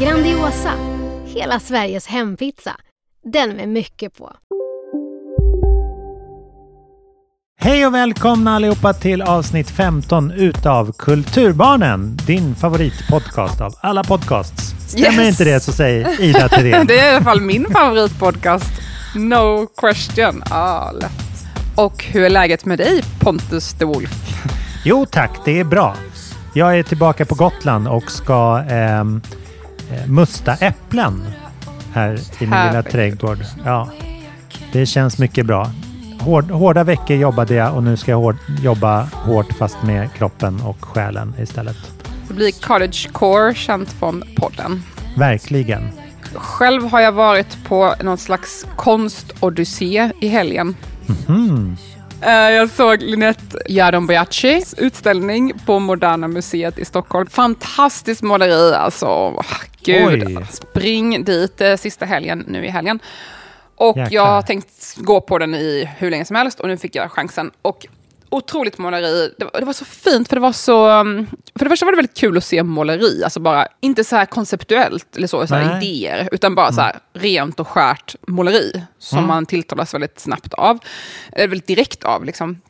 Grandiosa, hela Sveriges hempizza. Den med mycket på. Hej och välkomna allihopa till avsnitt 15 utav Kulturbarnen. Din favoritpodcast av alla podcasts. Stämmer Yes. inte det så säg Ida Thyrén. Det är i alla fall min favoritpodcast. No question. Ah, lätt. Och hur är läget med dig Pontus de Wolf? Jo tack, det är bra. Jag är tillbaka på Gotland och ska eh, musta äpplen här i min lilla trädgård. Ja, det känns mycket bra. Hård, hårda veckor jobbade jag och nu ska jag hård, jobba hårt fast med kroppen och själen istället. Det blir Cottagecore, känt från podden. Verkligen. Själv har jag varit på någon slags konstodyssé i helgen. Hmm. Eh, Jag såg Linette Jardombiacis utställning på Moderna Museet i Stockholm. Fantastiskt måleri alltså. Gud, Oj. spring dit eh, sista helgen nu i helgen. Och Jäklar. jag har tänkt gå på den i hur länge som helst och nu fick jag chansen. Och otroligt måleri. Det var, det var så fint för det var så... um, För det första var det väldigt kul att se måleri, alltså bara inte så här konceptuellt eller så, så här idéer, utan bara så här rent och skärt måleri som man tilltalas väldigt snabbt av. Eller väldigt direkt av liksom.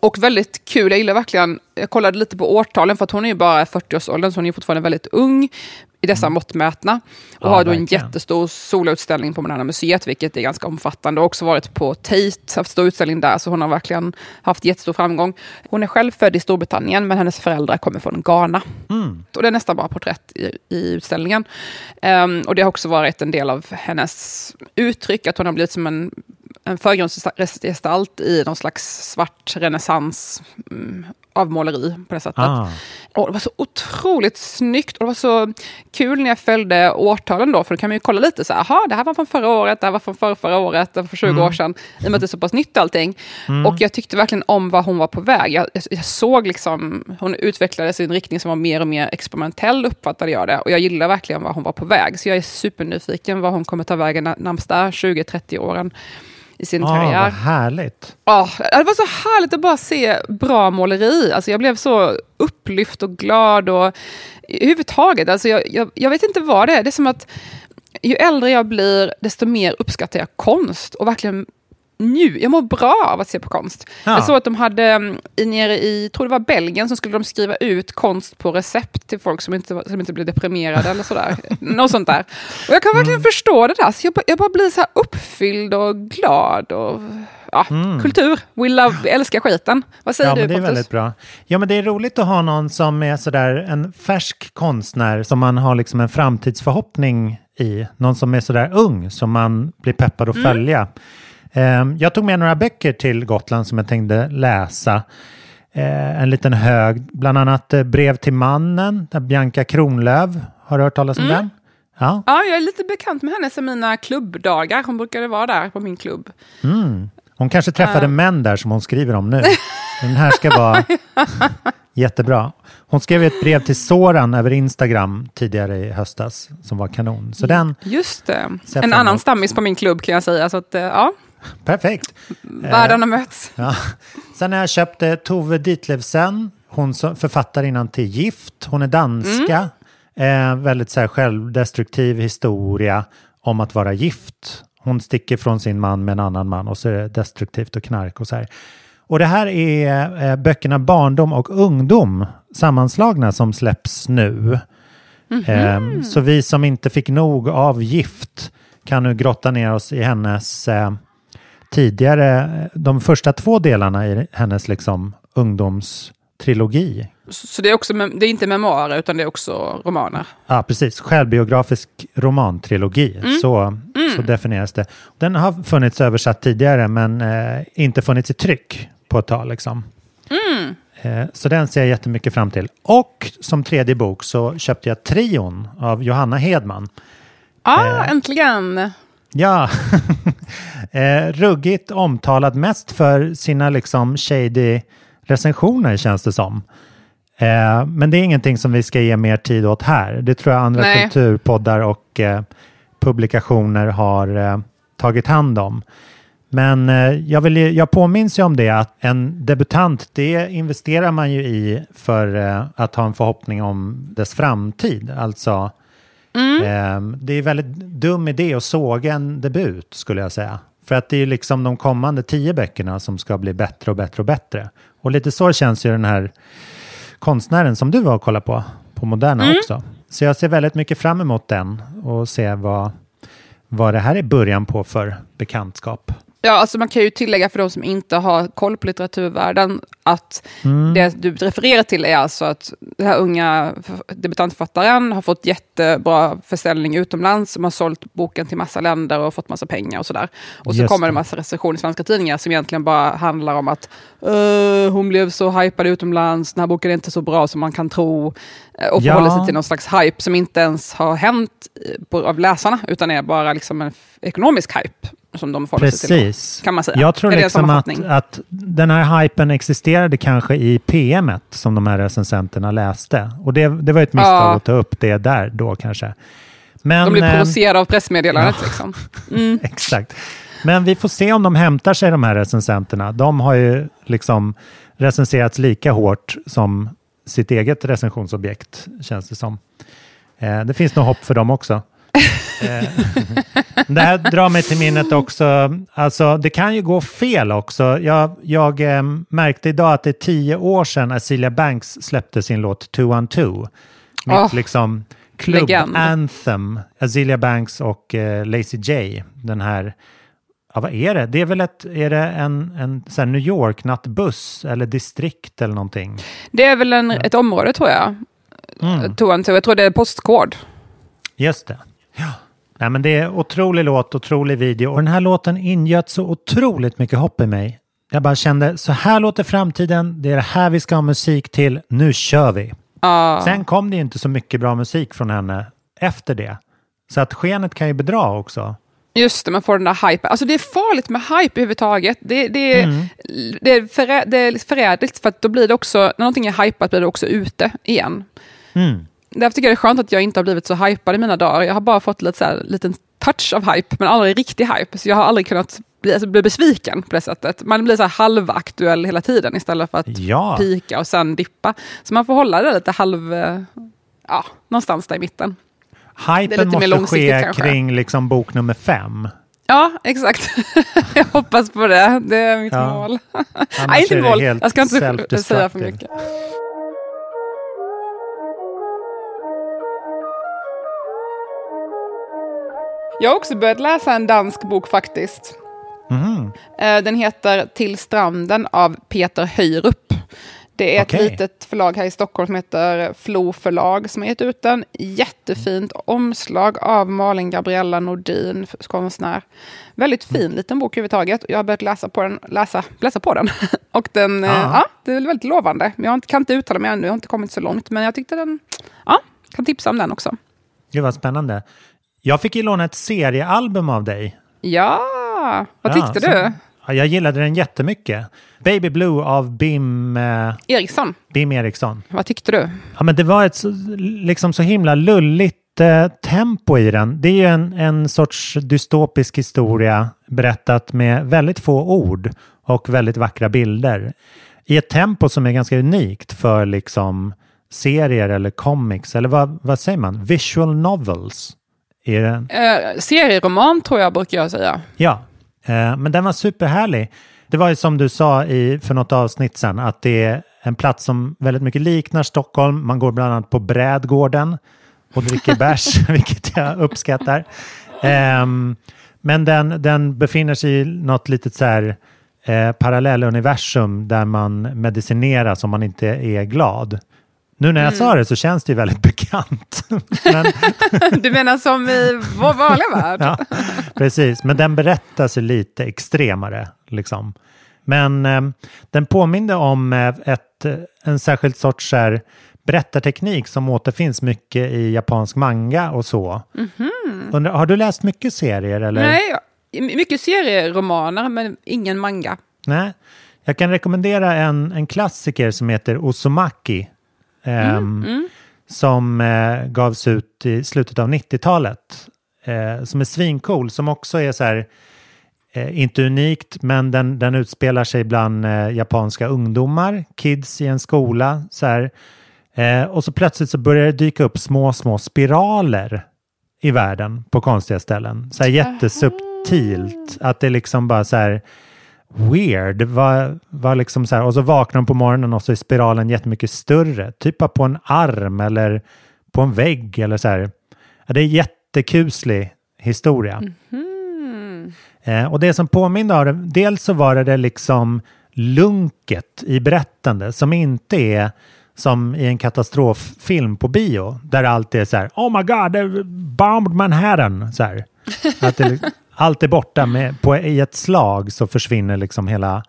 Och väldigt kul, jag gillar verkligen, jag kollade lite på årtalen för att hon är ju bara i 40-årsåldern så hon är fortfarande väldigt ung i dessa mått mätna. Och Ja, har då en verkligen. jättestor soloutställning på Moderna Museet, vilket är ganska omfattande. Och också varit på Tate, haft stor utställning där, så hon har verkligen haft jättestor framgång. Hon är själv född i Storbritannien, men hennes föräldrar kommer från Ghana. Och det är nästan bara porträtt i, i utställningen. Ehm, och det har också varit en del av hennes uttryck, att hon har blivit som en, en förgrundsgestalt i någon slags svart renässans mm, av måleri på det sättet. Ah. Och det var så otroligt snyggt och det var så kul när jag följde årtalen då, för då kan man ju kolla lite så här, "Jaha, det här var från förra året, det här var från förra, förra året, det var för 20 år sedan, i och med att det är så pass nytt allting. Och jag tyckte verkligen om vad hon var på väg. Jag, jag, jag såg liksom, hon utvecklades i en riktning som var mer och mer experimentell, uppfattade jag det. Och jag gillar verkligen vad hon var på väg. Så jag är supernyfiken vad hon kommer ta vägen när- närmsta 20-30 åren i sin Ah, karriär. vad härligt. Ja, det var så härligt att bara se bra måleri. Alltså jag blev så upplyft och glad. och överhuvudtaget, alltså jag, jag, jag vet inte vad det är. Det är som att ju äldre jag blir, desto mer uppskattar jag konst. Och verkligen nju, jag mår bra av att se på konst. Ja. Jag såg att de hade, mm, i, nere i, tror det var Belgien, så skulle de skriva ut konst på recept till folk som inte, som inte blir deprimerade eller sådär. Något sånt där. Och jag kan verkligen förstå det där. Så jag, bara- jag bara blir så här uppfylld och glad. Och, ja, Kultur, we love, vi älskar skiten. Vad säger Ja, du men det är Pontus? väldigt bra. Ja, men det är roligt att ha någon som är sådär en färsk konstnär som man har liksom en framtidsförhoppning i. Någon som är sådär ung som man blir peppad att följa. Ehm, jag tog med några böcker till Gotland som jag tänkte läsa. Eh, en liten hög, bland annat eh, Brev till mannen, där Bianca Kronlöf. Har du hört talas om den? Ja. Ja, jag är lite bekant med henne sen mina klubbdagar. Hon brukade vara där på min klubb. Hon kanske träffade män där som hon skriver om nu. Den här ska vara jättebra. Hon skrev ett brev till Soran över Instagram tidigare i höstas som var kanon. Så den, Just det. En annan stammis på min klubb kan jag säga. Så att, eh, ja, perfekt. världarna möts. Ja. Sen har jag köpt eh, Tove Ditlevsen, hon som författarinnan till Gift. Hon är danska. Eh, väldigt så här, självdestruktiv historia om att vara gift. Hon sticker från sin man med en annan man och så är det destruktivt och knark och så här. Och det här är eh, böckerna Barndom och ungdom sammanslagna som släpps nu. Eh, så vi som inte fick nog av Gift kan nu grotta ner oss i hennes eh, tidigare, de första två delarna i hennes liksom ungdomstrilogi. Så det är, också, det är inte memoarer, utan det är också romaner. Ja, precis. Självbiografisk romantrilogi. Så, så definieras det. Den har funnits översatt tidigare men eh, inte funnits i tryck på ett tag. Liksom. Eh, så den ser jag jättemycket fram till. Och som tredje bok så köpte jag Trion av Johanna Hedman. Ah, äntligen! Ja, eh, ruggigt omtalad mest för sina liksom shady recensioner känns det som. Eh, men det är ingenting som vi ska ge mer tid åt här. Det tror jag andra Nej. kulturpoddar och eh, publikationer har eh, tagit hand om. Men eh, jag, vill, ju- jag påminns ju om det att en debutant, det investerar man ju i för eh, att ha en förhoppning om dess framtid. Alltså, eh, det är väldigt dum idé att såga en debut skulle jag säga. För att det är liksom de kommande tio böckerna som ska bli bättre och bättre och bättre. Och lite så känns ju den här konstnären som du var och kollade på, på Moderna också. Så jag ser väldigt mycket fram emot den och se vad, vad det här är början på för bekantskap. Ja, alltså man kan ju tillägga för de som inte har koll på litteraturvärlden att Mm. det du refererar till är alltså att den här unga debutantförfattaren har fått jättebra försäljning utomlands, som har sålt boken till massa länder och fått massa pengar och sådär. Och så Just kommer det det. massa recensioner i svenska tidningar som egentligen bara handlar om att "Eh, hon blev så hypad utomlands, den här boken är inte så bra som man kan tro. Eh, Och Ja. förhåller sig till någon slags hype som inte ens har hänt eh, på, av läsarna, utan är bara liksom en ekonomisk hype som de förhåller sig till. Precis. Kan man säga. Jag tror Är liksom att, att den här hypen existerade kanske i PMet som de här recensenterna läste. Och det, det var ett misstag Ja. att ta upp det där då kanske. Men, De blir eh, provocerade av pressmeddelandet. Liksom. Mm. Exakt. Men vi får se om de hämtar sig de här recensenterna. De har ju liksom recenserats lika hårt som sitt eget recensionsobjekt, känns det som. Eh, det finns nog hopp för dem också. Eh, det här drar mig till minnet också, alltså det kan ju gå fel också. Jag, jag eh, märkte idag att det är tio år sedan Azealia Banks släppte sin låt Two on Two. Mitt Åh, liksom klubb-anthem. Azealia Banks och eh, Lazy J. Den här, ja vad är det? Det är väl ett, är det en, en så New York-nattbuss eller distrikt eller någonting? Det är väl en, ett område tror jag. Mm. Two and two. Jag tror det är postkod. Just det. Ja. Nej, men det är otrolig låt, otrolig video och den här låten ingöt så otroligt mycket hopp i mig. Jag bara kände, så här låter framtiden, det är det här vi ska ha musik till, nu kör vi. Ja. Sen kom det ju inte så mycket bra musik från henne efter det. Så att skenet kan ju bedra också. Just det, man får den där hypen. Alltså det är farligt med hype överhuvudtaget. Det, det, är, Mm. det, är förä, det är förrädligt för att då blir det också, när någonting är hypat blir det också ute igen. Mm. Därför tycker jag det är skönt att jag inte har blivit så hypad i mina dagar. Jag har bara fått lite så här, liten touch av hype, men aldrig riktig hype. Så jag har aldrig kunnat bli, alltså, bli besviken på det sättet. Man blir så här halvaktuell hela tiden istället för att Ja. pika och sen dippa. Så man får hålla det lite halv... eh, Ja, någonstans där i mitten. Hypen måste ske kanske. kring liksom bok nummer fem. Ja, exakt. jag hoppas på det. Det är mitt Ja. mål. Nej, inte mål. Jag ska inte säga för mycket. Jag har också börjat läsa en dansk bok faktiskt. Eh, Den heter Till stranden av Peter Höjrup. Det är ett Okej. litet förlag här i Stockholm som heter Flo förlag som har gett ut den. Jättefint omslag av Malin Gabriella Nordin, konstnär. Väldigt fin liten bok överhuvudtaget. Jag har börjat läsa på den. Läsa, läsa på den. Och den, eh, Ja. det är väldigt lovande. Men jag kan inte uttala mig ännu, jag har inte kommit så långt. Men jag tyckte den, ja, kan tipsa om den också. Gud vad spännande. Jag fick ju låna ett seriealbum av dig. Ja, vad Ja, tyckte som- du? Ja, jag gillade den jättemycket. Baby Blue av Bim, eh, Eriksson, Bim Eriksson. vad tyckte du? Ja, men det var ett så, liksom så himla lulligt eh, tempo i den. Det är ju en, en sorts dystopisk historia berättat med väldigt få ord och väldigt vackra bilder. I ett tempo som är ganska unikt för liksom serier eller comics, eller vad, vad säger man? Visual novels. Är den? Eh, serieroman tror jag brukar jag säga. Ja, eh, men den var superhärlig. Det var ju som du sa i, för något avsnitt sedan, att det är en plats som väldigt mycket liknar Stockholm. Man går bland annat på Brädgården och dricker bärs, vilket jag uppskattar. Ehm, men den, den befinner sig i något litet så här eh, parallelluniversum där man medicineras om man inte är glad. Nu när jag sa det så känns det ju väldigt bekant. Men, Du menar som i vår vanliga värld? ja, precis, men den berättas ju lite extremare. Liksom. Men eh, den påminner om eh, ett, eh, en särskild sorts här, berättarteknik som återfinns mycket i japansk manga och så. Undrar, har du läst mycket serier? Eller? Nej, mycket serieromaner men ingen manga. Nej. Jag kan rekommendera en, en klassiker som heter Osomaki. Ehm, Som eh, gavs ut i slutet av 90-talet. Eh, som är svincool, som också är så här, eh, inte unikt, men den, den utspelar sig bland eh, japanska ungdomar, kids i en skola. Så här. Och så plötsligt så börjar det dyka upp små, små spiraler i världen på konstiga ställen. Så här jättesubtilt. Att det liksom bara så här weird. Var, var liksom så här, och så vaknar de på morgonen och så är spiralen jättemycket större. Typ på en arm eller på en vägg eller så här. Ja, det är jättekuslig historia. Eh, och det som påminner om det, dels så var det det liksom lunket i berättande som inte är som i en katastroffilm på bio där allt är så här Oh my god, bombed Manhattan. Så här. Att det, allt är borta med, på, i ett slag så försvinner liksom hela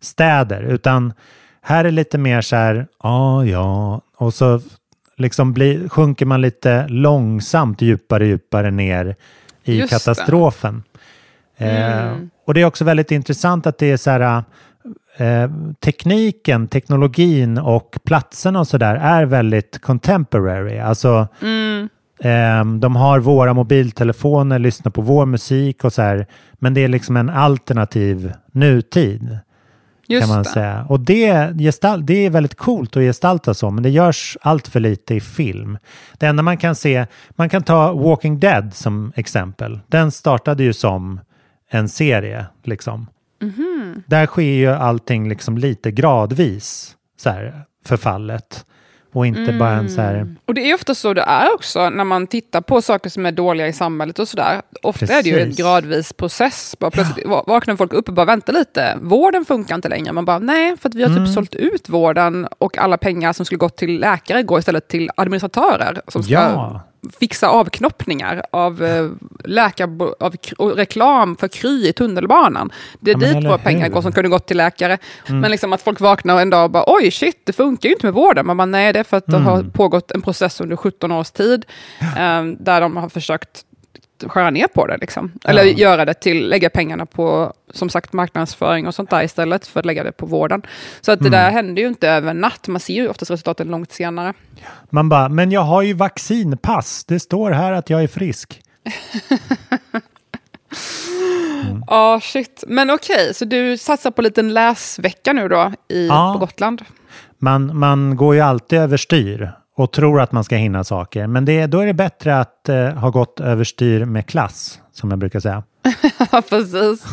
städer. Utan här är lite mer så här, ja, ja, och så liksom blir, sjunker man lite långsamt djupare, djupare ner i Just katastrofen. Eh, och det är också väldigt intressant att det är så här, eh, tekniken, teknologin och platserna och så där är väldigt contemporary. Alltså, eh, de har våra mobiltelefoner, lyssnar på vår musik och så här, men det är liksom en alternativ nutid. Just kan man det. säga. Och det, gestalt, det är väldigt coolt att gestalta så, men det görs allt för lite i film. Det enda man kan se, man kan ta Walking Dead som exempel. Den startade ju som en serie, liksom. Mhm. Där sker ju allting liksom lite gradvis, så här, förfallet. Och inte bara en så här... Och det är ofta så det är också när man tittar på saker som är dåliga i samhället och sådär. Ofta är det ju en Precis. gradvis process. Bara plötsligt va- vaknar folk upp och bara vänta lite, vården funkar inte längre. Man bara nej, för att vi har typ Mm. sålt ut vården och alla pengar som skulle gått till läkare går istället till administratörer som ska Ja. Fixa avknoppningar av eh, läkar, av reklam för Kry i tunnelbanan. Det är Ja, dit våra pengar hur? Mm. går som kunde gått till läkare. Men liksom att folk vaknar en dag och bara oj shit, det funkar ju inte med vården. Man bara nej, det är för att det Mm. har pågått en process under 17 års tid eh, där de har försökt skära ner på det. Liksom. Eller Ja. göra det till, lägga pengarna på som sagt marknadsföring och sånt där istället för att lägga det på vården. Så att det Mm. där händer ju inte över en natt. Man ser ju oftast resultaten långt senare. Man bara, men jag har ju vaccinpass. Det står här att jag är frisk. Ja, shit. Men okej, så du satsar på en liten läsvecka nu då i, Ja. på Gotland? Man, man går ju alltid överstyr och tror att man ska hinna saker. Men det, då är det bättre att eh, ha gått överstyr med klass, som jag brukar säga. Ja, precis.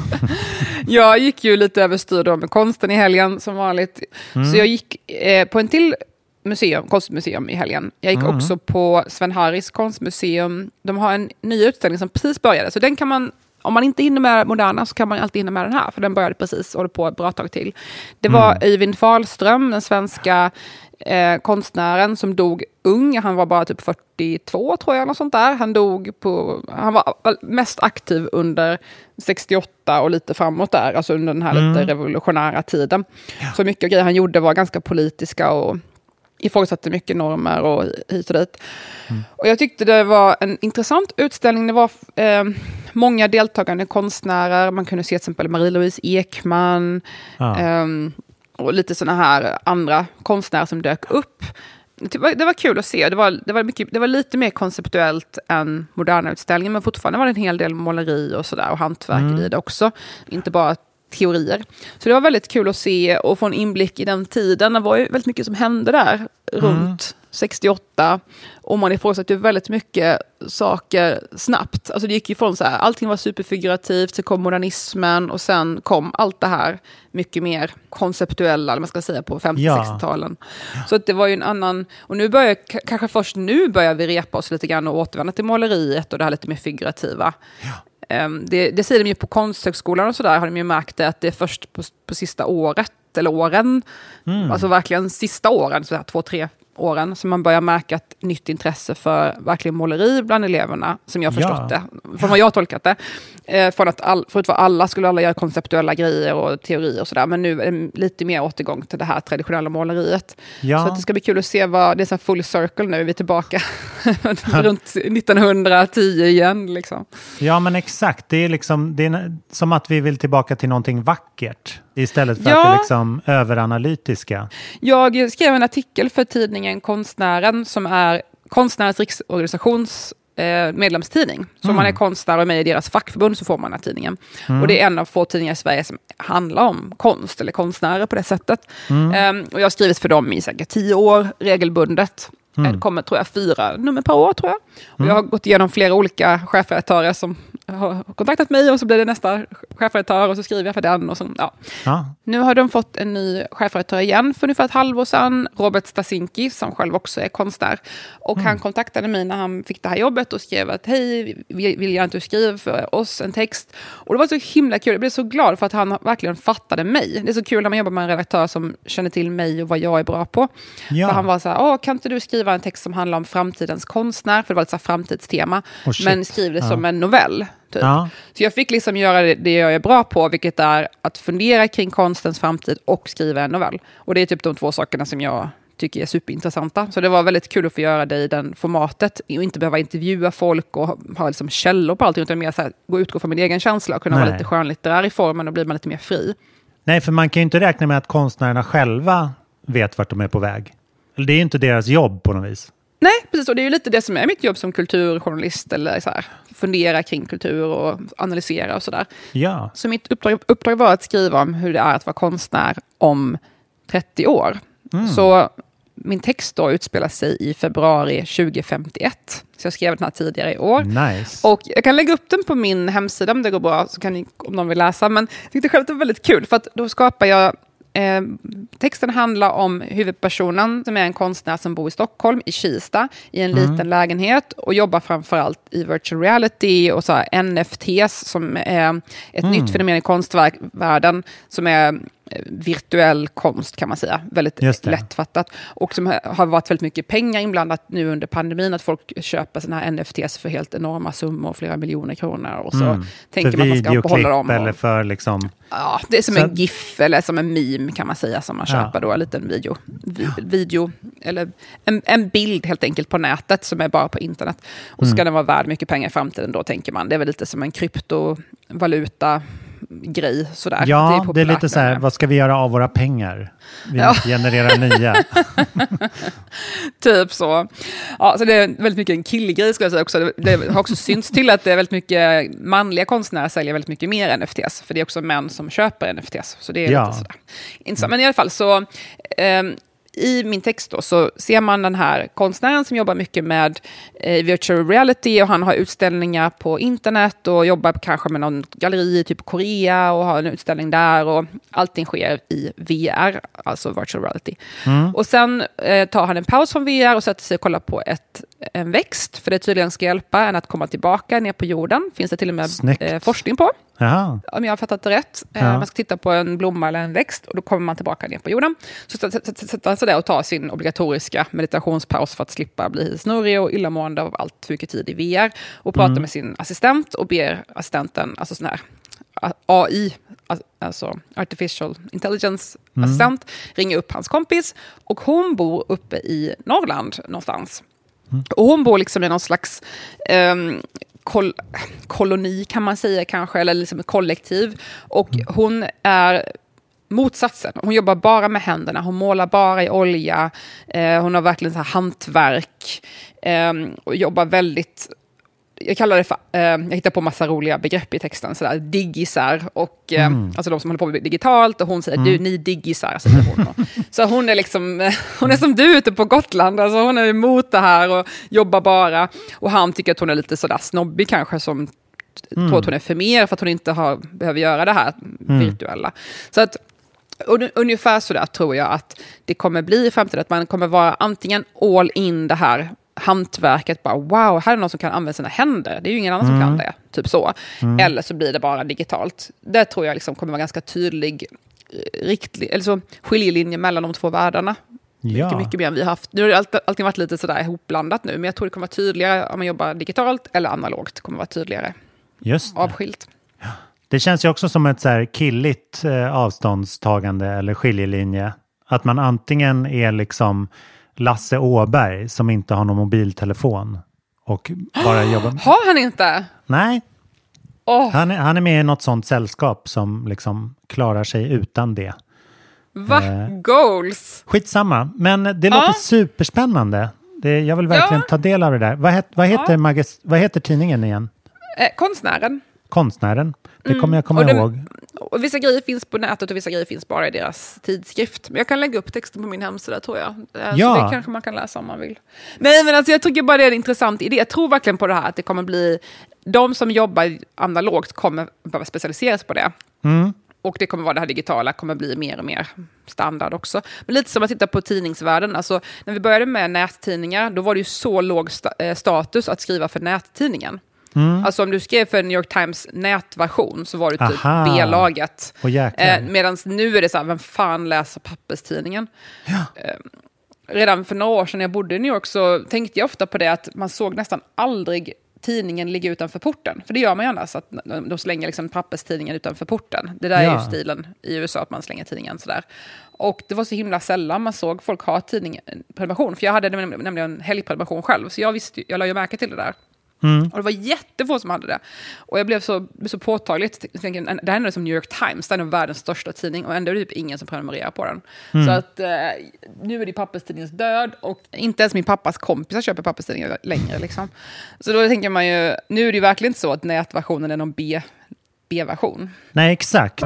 jag gick ju lite överstyr då med konsten i helgen som vanligt. Så jag gick eh, på en till museum, konstmuseum i helgen. Jag gick också på Sven Harris konstmuseum. De har en ny utställning som precis började. Så den kan man, om man inte hinner med Moderna så kan man alltid hinna med den här. För den började precis och håller på ett bra tag till. Det var Eivind Fahlström, den svenska eh, konstnären som dog ung. Han var bara typ 42 tror jag, något sånt där. Han dog på, han var mest aktiv under 68 och lite framåt där, alltså under den här lite revolutionära tiden. Så mycket grejer han gjorde var ganska politiska och ifrågasatte mycket normer och hit och dit. Och jag tyckte det var en intressant utställning. Det var eh, många deltagande konstnärer. Man kunde se till exempel Marie-Louise Ekman. Ja. Ehm, och lite sådana här andra konstnärer som dök upp. Det var, det var kul att se. Det var, det, var mycket, det var lite mer konceptuellt än moderna utställningen, men fortfarande var det en hel del måleri och sådär och hantverk i det också. Inte bara teorier. Så det var väldigt kul att se och få en inblick i den tiden. Det var ju väldigt mycket som hände där runt 68. Och man ifrågasatte väldigt mycket saker snabbt. Alltså det gick ju från så här, allting var superfigurativt, så kom modernismen och sen kom allt det här mycket mer konceptuella, eller man ska säga, på 50-60-talen. Så att det var ju en annan, och nu börjar, kanske först nu börjar vi repa oss lite grann och återvända till måleriet och det här lite mer figurativa. Ehm, Det, det säger de ju på Konsthögskolan och sådär, har de ju märkt det, att det är först på, på sista året, eller åren, alltså verkligen sista åren, så här två, tre åren som man börjar märka ett nytt intresse för verkligen måleri bland eleverna, som jag förstått Ja. det, från vad jag tolkat det. Eh, från att all, förut var alla, skulle alla göra konceptuella grejer och teorier och sådär, men nu är det lite mer återgång till det här traditionella måleriet. Ja. Så det ska bli kul att se vad, det är så full circle nu, vi är tillbaka runt 1910 igen. Liksom. Ja, men exakt. Det är, liksom, det är som att vi vill tillbaka till någonting vackert istället för Ja. att det liksom överanalytiska. Jag skrev en artikel för tidningen Konstnären som är Konstnärens riksorganisations eh, medlemstidning. Så om man är konstnär och är med i deras fackförbund så får man den här tidningen. Och det är en av få tidningar i Sverige som handlar om konst eller konstnärer på det sättet. Ehm, och jag har skrivit för dem i säkert tio år regelbundet. Det kommer, tror jag, fyra nummer per år, tror jag. Och jag har gått igenom flera olika chefredaktörer som har kontaktat mig och så blir det nästa chefredaktör och så skriver jag för den. Och så, ja. Ja. Nu har de fått en ny chefredaktör igen för ungefär ett halvår sedan. Robert Stasinski, som själv också är konstnär. Och han kontaktade mig när han fick det här jobbet och skrev att hej, vill jag inte skriva för oss en text? Och det var så himla kul. Jag blev så glad för att han verkligen fattade mig. Det är så kul när man jobbar med en redaktör som känner till mig och vad jag är bra på. Ja. För han var så här, kan inte du skriva en text som handlar om framtidens konstnär? För det var ett så framtidstema. Oh, men skriv det som en novell. Typ. Ja. Så jag fick liksom göra det, jag är bra på, vilket är att fundera kring konstens framtid och skriva en novell. Och det är typ de två sakerna som jag tycker är superintressanta. Så det var väldigt kul att få göra det i den formatet. Och inte behöva intervjua folk och ha- liksom källor på allting, utan mer så här, gå utgå från min egen känsla och kunna vara Nej. lite skönlitterär i formen, och blir man lite mer fri. Nej, för man kan ju inte räkna med att konstnärerna själva vet vart de är på väg. Det är ju inte deras jobb på något vis. Nej, precis. Och det är ju lite det som är mitt jobb som kulturjournalist, eller så här, fundera kring kultur och analysera och sådär. Ja, Så mitt uppdrag, uppdrag var att skriva om hur det är att vara konstnär om 30 år. Så min text då utspelar sig i februari 2051. Så jag skrev den här tidigare i år. nice. Och jag kan lägga upp den på min hemsida om det går bra, så kan ni, om någon vill läsa. Men jag tyckte själv att det var väldigt kul, för att då skapar jag... Eh, texten handlar om huvudpersonen, som är en konstnär som bor i Stockholm, i Kista, i en liten lägenhet och jobbar framförallt i virtual reality och så NFTs, som är ett nytt fenomen i konstvärlden, som är virtuell konst kan man säga. Väldigt lättfattat. Och som har- varit väldigt mycket pengar inblandat nu under pandemin. Att folk köper såna här NFTs för helt enorma summor, flera miljoner kronor. Och så tänker för man att man ska behålla dem. eller Och, för liksom... ja, det är som Så- en GIF eller som en meme kan man säga som man Ja. köper då. En liten video. Vi, video eller en, en bild helt enkelt på nätet som är bara på internet. Och Mm. ska den vara värd mycket pengar i framtiden då tänker man. Det är väl lite som en kryptovaluta grej sådär. det är Ja, det är, lite så här, vad ska vi göra av våra pengar? Vi Ja. genererar nya. Typ så. Ja, så det är väldigt mycket en killgrej skulle jag säga också. Det, har också synts till att det är väldigt mycket manliga konstnärer säljer väldigt mycket mer NFTs. För det är också män som köper NFTs. Så det är Ja. lite sådär. Intressant. Men i alla fall så... ehm, i min text då, så ser man den här konstnären som jobbar mycket med eh, virtual reality och han har utställningar på internet och jobbar kanske med någon galleri typ Korea och har en utställning där och allting sker i VR, alltså virtual reality. Och sen eh, tar han en paus från VR och sätter sig och kollar på ett, en växt, för det tydligen ska hjälpa en att komma tillbaka ner på jorden. Finns det till och med eh, forskning på Jaha. om jag har fattat det rätt. Eh, Ja. Man ska titta på en blomma eller en växt och då kommer man tillbaka ner på jorden. Så sätter han sig där och tar sin obligatoriska meditationspaus för att slippa bli snurrig och illamående av allt för mycket tid i VR. Och pratar Mm. med sin assistent och ber assistenten, alltså sån här AI, al- alltså artificial intelligence Mm. assistent, ringa upp hans kompis. Och hon bor uppe i Norrland någonstans. Mm. Och hon bor liksom i någon slags ehm, kol koloni kan man säga kanske, eller liksom ett kollektiv. Och Mm. hon är motsatsen. Hon jobbar bara med händerna, hon målar bara i olja, eh, hon har verkligen så här hantverk eh, och jobbar väldigt jag kallar det för, eh, jag hittar på massa roliga begrepp i texten, sådär diggisar, och, eh, alltså de som håller på med digitalt, och hon säger du, ni diggisar, säger hon. då. Så hon är liksom, hon är som du ute på Gotland, alltså hon är emot det här och jobbar bara. Och han tycker att hon är lite sådär snobbig kanske, som tror att hon är för mer för att hon inte har, behöver göra det här virtuella. Så att ungefär så där tror jag att det kommer bli i framtiden, att man kommer vara antingen all in det här hantverket, bara wow, här är någon som kan använda sina händer, det är ju ingen annan som kan det, typ så. Eller så blir det bara digitalt. Det tror jag liksom kommer vara ganska tydlig eh, riktli- eller så skiljelinje mellan de två världarna. Ja. Mycket, mycket mer än vi har haft. Nu har det alltid, alltid varit lite sådär ihopblandat nu, men jag tror det kommer vara tydligare om man jobbar digitalt eller analogt. Det kommer vara tydligare Just det. avskilt. Det känns ju också som ett så här killigt eh, avståndstagande eller skiljelinje. Att man antingen är liksom Lasse Åberg som inte har någon mobiltelefon och bara jobbar... Har han inte? Nej, Åh, han är, han är med i något sånt sällskap som liksom klarar sig utan det. va? Eh. Goals? Skitsamma, men det låter superspännande. Det, jag vill verkligen Ja. ta del av det där. Vad, het, vad, heter, Ja. magas, vad heter tidningen igen? Eh, konstnären. Konstnären? Det kommer jag komma Mm. Och ihåg. Och vissa grejer finns på nätet och vissa grejer finns bara i deras tidskrift. Men jag kan lägga upp texten på min hemsida tror jag. Eh, Ja. Så det kanske man kan läsa om man vill. Nej men alltså jag tycker bara det är en intressant idé. Jag tror verkligen på det här att det kommer bli... De som jobbar analogt kommer behöva specialisera sig på det. Mm. Och det kommer vara det här digitala, kommer bli mer och mer standard också. Men lite som att titta på tidningsvärlden. Alltså, när vi började med nättidningar, då var det ju så låg sta eh, status att skriva för nättidningen. Mm. Alltså om du skrev för New York Times nätversion så var du typ. B-laget. Eh, Medan nu är det så här, vem fan läser papperstidningen? Eh, redan för några år sedan när jag bodde i New York så tänkte jag ofta på det att man såg nästan aldrig tidningen ligga utanför porten. För det gör man ju annars, att de slänger liksom papperstidningen utanför porten. Det där är Ja. ju stilen i USA, att man slänger tidningen sådär. Och det var så himla sällan man såg folk ha tidning, prenumeration. För jag hade nämligen nämligen helgprenumeration själv, så jag, visste, jag la ju märke till det där. Och det var jättefå som hade det. Och jag blev så, så påtagligt. Jag Det här är som New York Times, det är nog världens största tidning och ändå är det typ ingen som prenumererar på den. Så att eh, nu är det papperstidningens död och inte ens min pappas kompisar köper papperstidningar längre. Liksom. Så då tänker man ju, nu är det ju verkligen inte så att nätversionen är någon B, B-version. Nej, exakt.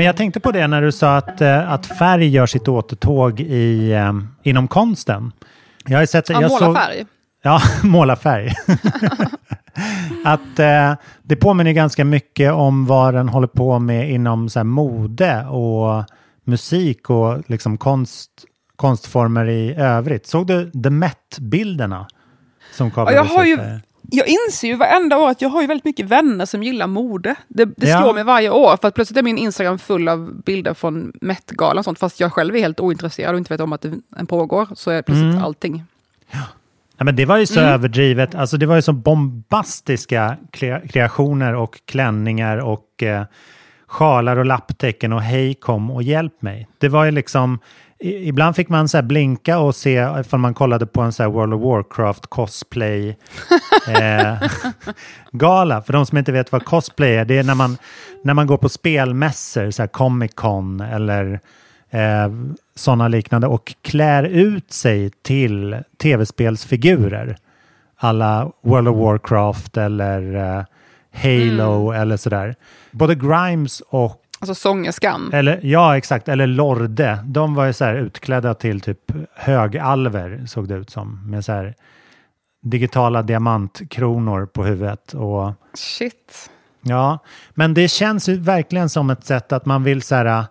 Men jag tänkte på det när du sa att, eh, att färg gör sitt återtåg i, eh, inom konsten. Jag har sett, Ja, jag måla såg- färg. Ja, måla färg. att eh, det påminner ganska mycket om vad den håller på med inom så här, mode och musik och liksom konst, konstformer i övrigt. Såg du The Met-bilderna? Som Ja, jag, har ju? Jag inser ju varenda år att jag har ju väldigt mycket vänner som gillar mode. Det, det Ja. slår mig varje år, för att plötsligt är min Instagram full av bilder från Met-galan och sånt, fast jag själv är helt ointresserad och inte vet om att den pågår, så är plötsligt Mm. allting. Ja, men det var ju så Mm. överdrivet. Alltså det var ju så bombastiska kre- kreationer och klänningar och eh, sjalar och lapptäcken och hej kom och hjälp mig. Det var ju liksom, ibland fick man så blinka och se ifall man kollade på en så här World of Warcraft cosplay eh, gala. För de som inte vet vad cosplay är, det är när man, när man går på spelmässor, så Comic Con eller eh, sådana liknande och klär ut sig till tv-spelsfigurer. Alla World of Warcraft eller eh, Halo eller sådär. Både Grimes och Alltså sångerskan. eller, ja, exakt. Eller Lorde. De var ju så här utklädda till typ högalver, såg det ut som. Med så här digitala diamantkronor på huvudet. Och, Shit. ja, men det känns ju verkligen som ett sätt att man vill så här äh,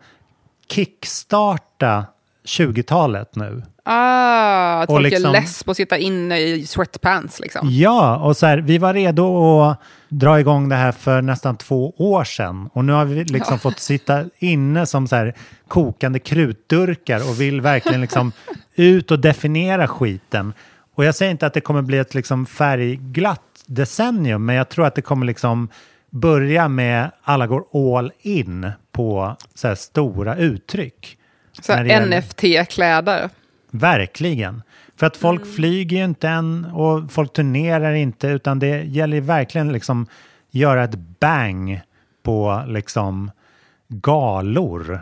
kickstarta 20-talet nu. Ah, att Och folk liksom- är less på att sitta inne i sweatpants liksom. Ja, och så här, vi var redo att dra igång det här för nästan två år sedan. Och nu har vi liksom fått sitta inne som så här kokande krutdurkar och vill verkligen liksom ut och definiera skiten. Och jag säger inte att det kommer bli ett liksom färgglatt decennium, men jag tror att det kommer liksom börja med alla går all in på så här stora uttryck. Så NFT-kläder. Verkligen. För att folk Mm. flyger ju inte än och folk turnerar inte utan det gäller verkligen liksom göra ett bang på liksom galor.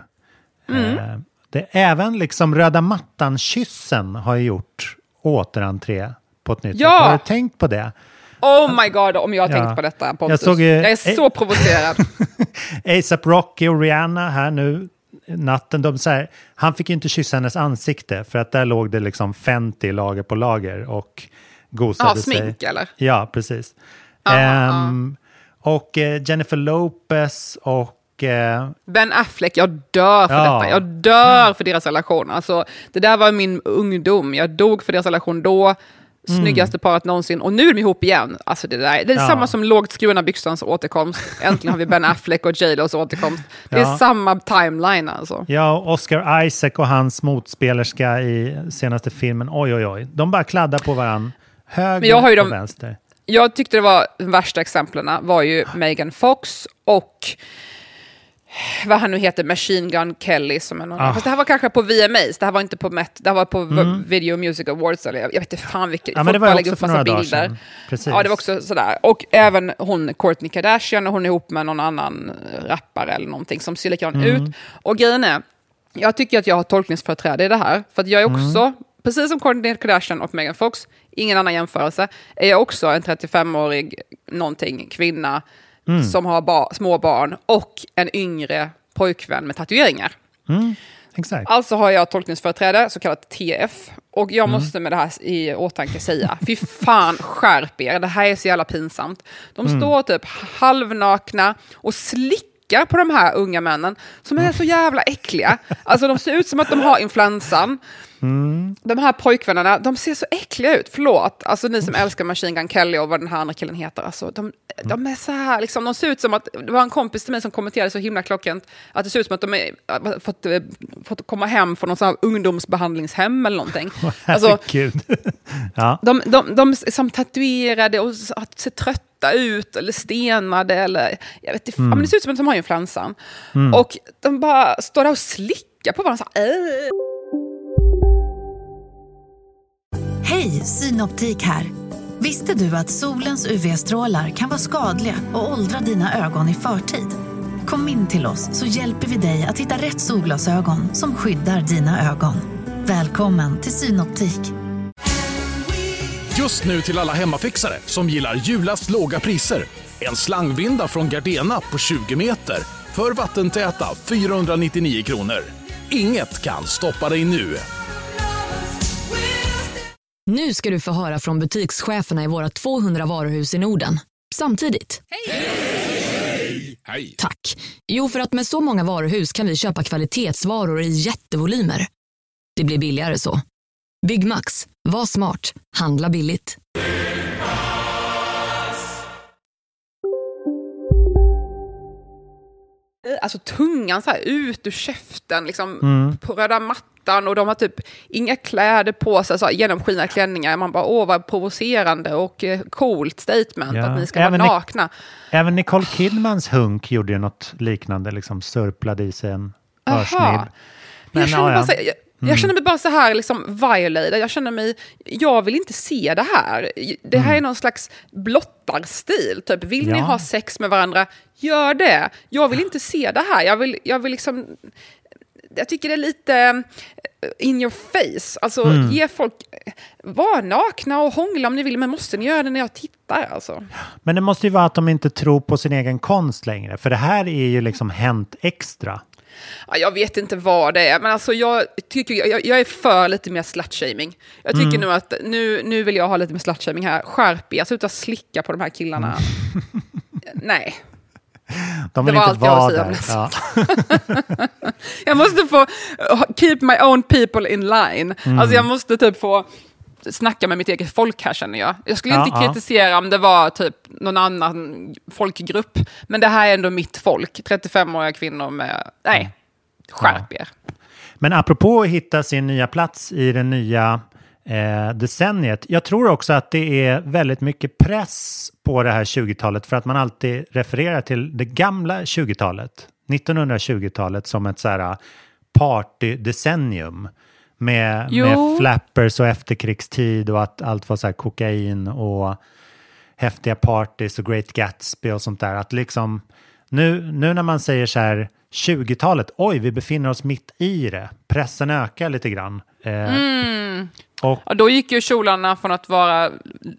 Mm. Eh, det, även liksom röda mattan-kyssen har gjort återentré på ett nytt Ja! sätt. Har du tänkt på det? Oh my god, om jag har Ja. tänkt på detta Pontus. Jag såg jag är så provocerad. ASAP Rocky och Rihanna här nu natten. De så här, han fick ju inte kyssa hennes ansikte för att där låg det liksom Fenty lager på lager och gosade Ja, sig. smink eller? Ja, precis. Aha, Ehm, Och eh, Jennifer Lopez och... eh, Ben Affleck, jag dör för Ja. detta. Jag dör för deras relation. Alltså, det där var min ungdom. Jag dog för deras relation då. Snyggaste paret någonsin. Och nu är de ihop igen. Alltså det, där, det är Ja. samma som lågt skurna byxans återkomst. Äntligen har vi Ben Affleck och J Los återkomst. Det är Ja. samma timeline alltså. Ja, och Oscar Isaac och hans motspelerska i senaste filmen, oj oj oj. De bara kladdar på varandra, höger Men jag har ju och de- vänster. Jag tyckte det var de värsta exemplen var ju Megan Fox och vad han nu heter, Machine Gun Kelly. Som är någon, Ah. Fast det här var kanske på VMAs, det här var inte på Met, det här var på Video Music Awards. Eller jag, jag vet inte fan vilket. Mm. Ja, folk bara lägger upp massa bilder. Ja, det var också sådär. Och även hon, Kourtney Kardashian, och hon är ihop med någon annan rappare eller någonting som ser likadan Mm. ut. Och grejen är, jag tycker att jag har tolkningsföreträde i det här. För att jag är också, Mm. precis som Kourtney Kardashian och Megan Fox, ingen annan jämförelse, är jag också en 35-årig någonting kvinna Mm. som har ba- små barn och en yngre pojkvän med tatueringar. Exakt. Alltså har jag tolkningsföreträde, så kallat TF. Och jag Mm. måste med det här i åtanke säga, fy fan skärp er, det här är så jävla pinsamt. De Mm. står typ halvnakna och slickar på de här unga männen som är så jävla äckliga. Alltså de ser ut som att de har influensan. Mm. De här pojkvännerna, de ser så äckliga ut. Förlåt, alltså ni som älskar Machine Gun Kelly och vad den här andra killen heter. Alltså, de, de är så här, liksom, de ser ut som att, det var en kompis till mig som kommenterade så himla klockrent, att det ser ut som att de är, äh, fått, äh, fått komma hem från någon sån här ungdomsbehandlingshem eller någonting. Alltså, ja. de, de, de är som tatuerade och s- att se trötta ut eller stenade eller jag vet inte, Mm. men det ser ut som att de har influensan. Och de bara står där och slickar på varandra. Så här, äh. Hej, Synoptik här. Visste du att solens UV-strålar kan vara skadliga och åldra dina ögon i förtid? Kom in till oss så hjälper vi dig att hitta rätt solglasögon som skyddar dina ögon. Välkommen till Synoptik. Just nu till alla hemmafixare som gillar julast låga priser. En slangvinda från Gardena på 20 meter för vattentäta 499 kronor. Inget kan stoppa dig nu. Nu ska du få höra från butikscheferna i våra 200 varuhus i Norden. Samtidigt. Hej! Tack. Jo, för att med så många varuhus kan vi köpa kvalitetsvaror i jättevolymer. Det blir billigare så. Byggmax. Var smart. Handla billigt. alltså tungan så här ut ur käften, liksom Mm. på röda mattan och de har typ inga kläder på sig, så här, genomskinliga klänningar. Man bara, åh vad provocerande och eh, coolt statement Ja. att ni ska Även vara nakna. Även Nicole Kidmans hunk gjorde ju något liknande, liksom sörplade i sig en Aha. örsnibb. Men, jag, ja, bara Mm. jag känner mig bara så här liksom violated. Jag känner mig, jag vill inte se det här. Det här är någon slags blottarstil. Typ, vill ni Mm. Ja. ha sex med varandra, gör det. Jag vill inte se det här. Jag vill, jag vill liksom... Jag tycker det är lite eh, in your face. Alltså, Mm. ge folk... Var nakna och hångla om ni vill, men måste ni göra det när jag tittar? Alltså. Men det måste ju vara att de inte tror på sin egen konst längre. För det här är ju liksom Hänt Extra. Ja, jag vet inte vad det är, men alltså jag, tycker, jag, jag är för lite mer slutshaming. Jag tycker Mm. nu att nu, nu vill jag ha lite mer slutshaming här. Skärp er, sluta slicka på de här killarna. Nej. De Det vill var inte allt jag att säga om det. Ja. Jag måste få keep my own people in line. Mm. Alltså jag måste typ få snacka med mitt eget folk här känner jag. Jag skulle Ja, inte ja. kritisera om det var typ någon annan folkgrupp. Men det här är ändå mitt folk. 35-åriga kvinnor med... Nej, skärp er. Men apropå att hitta sin nya plats i det nya eh, decenniet. Jag tror också att det är väldigt mycket press på det här 20-talet för att man alltid refererar till det gamla 20-talet. 1920-talet som ett så här partydecennium. Med, Jo. med flappers och efterkrigstid och att allt var så här kokain och häftiga parties och Great Gatsby och sånt där. Att liksom, nu, nu när man säger så här 20-talet, oj, vi befinner oss mitt i det. Pressen ökar lite grann. Eh, Mm. Och, Ja, då gick ju kjolarna från att vara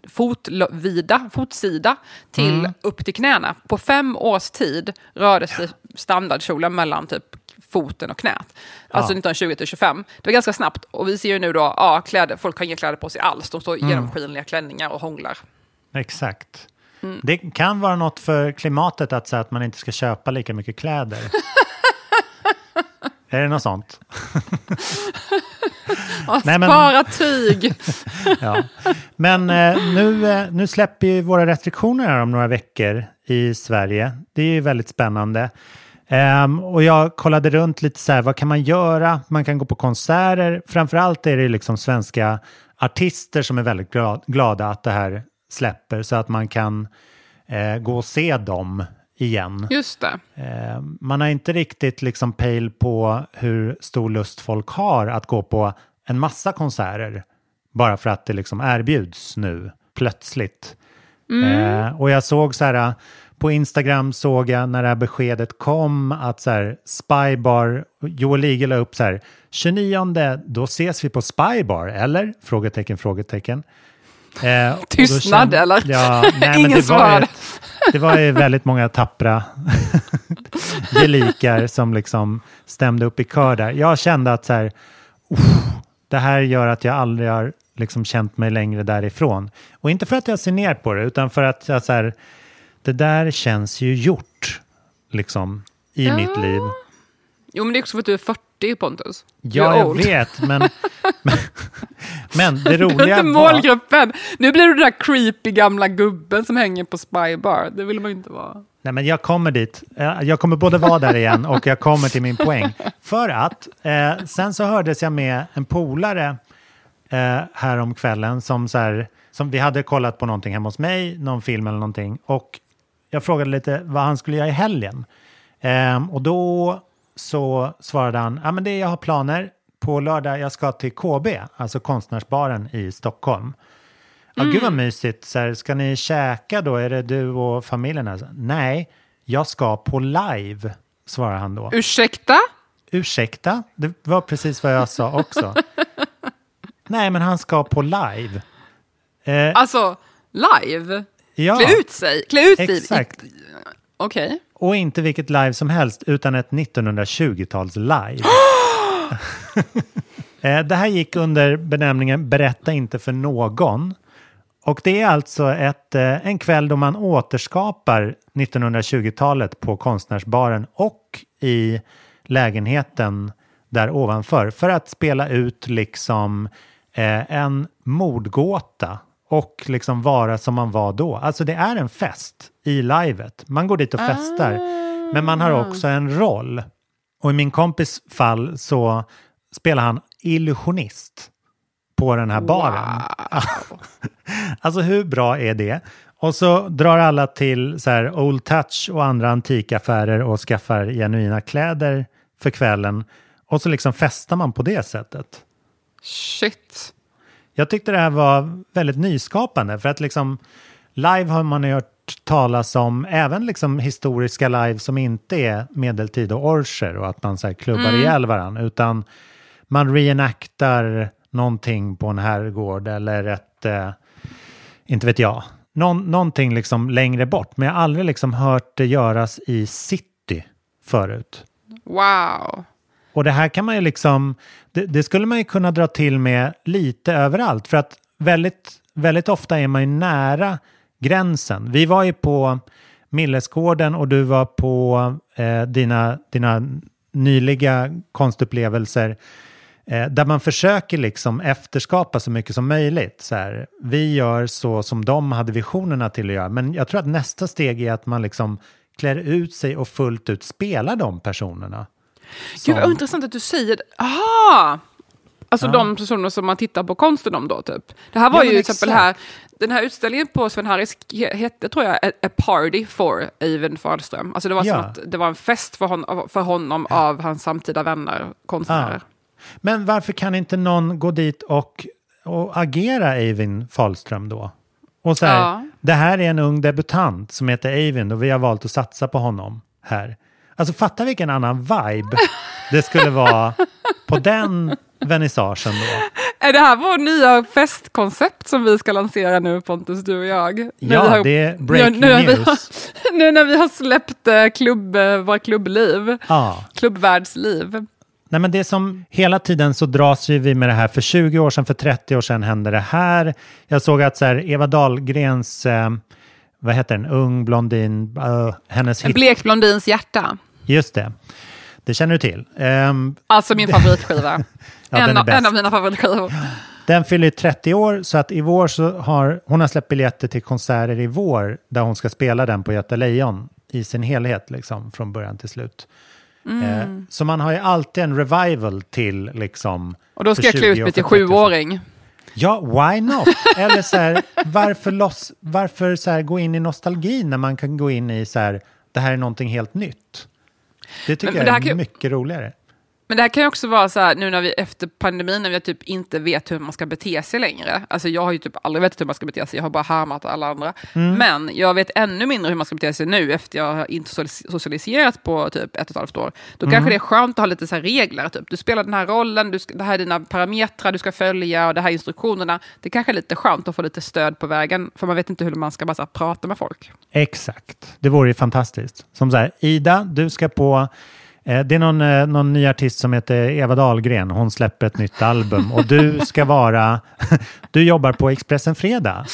fotvida, fotsida till Mm. upp till knäna. På fem års tid rörde sig standardkjolen mellan typ foten och knät. Alltså Ja. 1920 till 25. Det var ganska snabbt. Och vi ser ju nu då, ja, kläder, folk har inga kläder på sig alls. De står i Mm. genomskinliga klänningar och hånglar. exakt. Mm. Det kan vara något för klimatet att säga att man inte ska köpa lika mycket kläder. är det något sånt? Ja, Nej, men- Spara tyg. ja. Men eh, nu, eh, nu släpper ju våra restriktioner här om några veckor i Sverige. Det är ju väldigt spännande. Ehm, och jag kollade runt lite så här, vad kan man göra? Man kan gå på konserter. Framförallt är det liksom svenska artister som är väldigt gla- glada att det här släpper så att man kan eh, gå och se dem igen. Just det. Eh, man har inte riktigt liksom pejl på hur stor lust folk har att gå på en massa konserter bara för att det liksom erbjuds nu plötsligt. Eh, och jag såg så här, på Instagram såg jag när det här beskedet kom att så här, Spybar, Joel Ige la upp så här, 29 då ses vi på Spybar, eller? Frågetecken, frågetecken. Eh, Tystnad, eller? Ja, nej, Ingen det var, ju, svarade. det var ju väldigt många tappra gelikar som liksom stämde upp i kör där. Jag kände att så här, "Uff, det här gör att jag aldrig har liksom känt mig längre därifrån. Och inte för att jag ser ner på det, utan för att jag så här, det där känns ju gjort liksom i Ja. mitt liv. Jo, men det är också för att du är 40 Pontus. Ja, är jag vet, men, men, men det Du är roliga inte var... målgruppen. Nu blir du den där creepy gamla gubben som hänger på Spybar. Det vill man ju inte vara. Nej, men jag kommer dit. Eh, Jag kommer både vara där igen och jag kommer till min poäng. För att eh, sen så hördes jag med en polare eh, här om kvällen som, så här, som vi hade kollat på någonting hemma hos mig, någon film eller någonting. Och jag frågade lite vad han skulle göra i helgen. Ehm, och då så svarade han, ja men det jag har planer på lördag, jag ska till KB, alltså konstnärsbaren i Stockholm. Ja, Gud vad mysigt. Så här, ska ni käka då? Är det du och familjen? Nej, jag ska på live, svarar han då. Ursäkta? Ursäkta? Det var precis vad jag sa också. Nej, men han ska på live. Eh, Alltså, live? Ja, Klä ut sig? Klä ut sig? exakt. Okej. Och inte vilket live som helst, utan ett 1920-tals live. Eh, Det här gick under benämningen Berätta inte för någon. Och det är alltså ett, eh, en kväll då man återskapar 1920-talet på Konstnärsbaren och i lägenheten där ovanför för att spela ut liksom eh, en mordgåta och liksom vara som man var då. Alltså det är en fest i livet. Man går dit och festar. Men man har också en roll. Och i min kompis fall så spelar han illusionist på den här baren. alltså hur bra är det? Och så drar alla till så här Old Touch och andra antikaffärer och skaffar genuina kläder för kvällen. Och så liksom festar man på det sättet. Shit. Jag tyckte det här var väldigt nyskapande för att liksom live har man hört talas om även liksom historiska live som inte är medeltid och orcher och att man så här klubbar Mm. ihjäl varandra utan man reenaktar någonting på en herrgård eller ett, eh, inte vet jag, någon, någonting liksom längre bort. Men jag har aldrig liksom hört det göras i city förut. Wow. Och det här kan man ju liksom, det, det skulle man ju kunna dra till med lite överallt. För att väldigt, väldigt ofta är man ju nära gränsen. Vi var ju på Millesgården och du var på eh, dina, dina nyliga konstupplevelser. Eh, där man försöker liksom efterskapa så mycket som möjligt. Så här, vi gör så som de hade visionerna till att göra. Men jag tror att nästa steg är att man liksom klär ut sig och fullt ut spelar de personerna. Gud vad intressant att du säger det. Aha! Alltså Ja. de personer som man tittar på konsten om då typ. Det här var Ja, ju till exempel här, den här utställningen på Sven Harris he- hette tror jag A, Party for Eivind Fahlström. Alltså det var Ja. som att det var en fest för, hon, för honom av hans samtida vänner, konstnärer. Men varför kan inte någon gå dit och, och agera Eivind Fahlström då? Och så här, det här är en ung debutant som heter Eivind och vi har valt att satsa på honom här. Alltså fatta vilken annan vibe det skulle vara på den vernissagen då. Är det här vår nya festkoncept som vi ska lansera nu Pontus, du och jag? Ja, har- det är breaking nu, nu, news. har, nu när vi har släppt eh, klubb, eh, våra klubbliv, Ja. klubbvärldsliv. Nej, men det som hela tiden så dras ju vi med det här. För 20 år sedan, för 30 år sedan hände det här. Jag såg att så här, Eva Dahlgrens, eh, vad heter den, ung blondin, eh, hennes En hit, blek blondins hjärta. Just det. Det känner du till. Ehm, Alltså min favoritskiva. Ja, en, en av mina favoritskivor. Den fyller ju 30 år, så att i vår så har hon har släppt biljetter till konserter i vår där hon ska spela den på Göta Lejon i sin helhet, liksom, från början till slut. Mm. Eh, så man har ju alltid en revival till liksom... Och då ska jag klä 20 ut mig till för 30 år sedan. sjuåring. Ja, why not? Eller så här, varför, loss, varför så här, gå in i nostalgi när man kan gå in i så här, det här är någonting helt nytt? Det tycker Men- men jag det här är kan mycket roligare. Men det här kan ju också vara så här, nu när vi efter pandemin, när vi typ inte vet hur man ska bete sig längre. Alltså jag har ju typ aldrig vetat hur man ska bete sig, jag har bara härmat alla andra. Mm. Men jag vet ännu mindre hur man ska bete sig nu, efter jag har inte socialis- socialiserat på typ ett och ett halvt år. Då Mm. kanske det är skönt att ha lite så regler, typ du spelar den här rollen, du ska, det här är dina parametrar du ska följa och det här är instruktionerna. Det kanske är lite skönt att få lite stöd på vägen, för man vet inte hur man ska bara här, prata med folk. Exakt, det vore ju fantastiskt. Som så här, Ida, du ska på... Eh, det är någon, eh, någon ny artist som heter Eva Dahlgren. Hon släpper ett nytt album och du ska vara... du jobbar på Expressen Fredag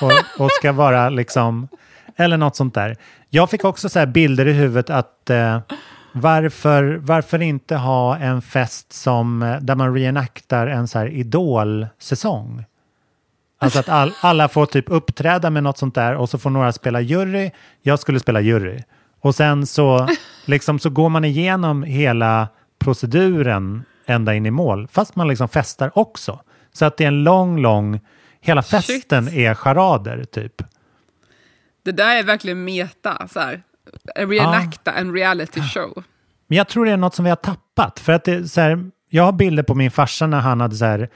och, och ska vara liksom... Eller något sånt där. Jag fick också så här bilder i huvudet att eh, varför, varför inte ha en fest som, eh, där man reenaktar en så här idolsäsong? Alltså att all, alla får typ uppträda med något sånt där och så får några spela jury. Jag skulle spela jury. Och sen så, liksom, så går man igenom hela proceduren ända in i mål. Fast man liksom festar också. Så att det är en lång, lång... Hela festen är charader typ. Det där är verkligen meta, så här. reenacta en reality show. Men jag tror det är något som vi har tappat. För att det, så här, jag har bilder på min farsa när han hade så här,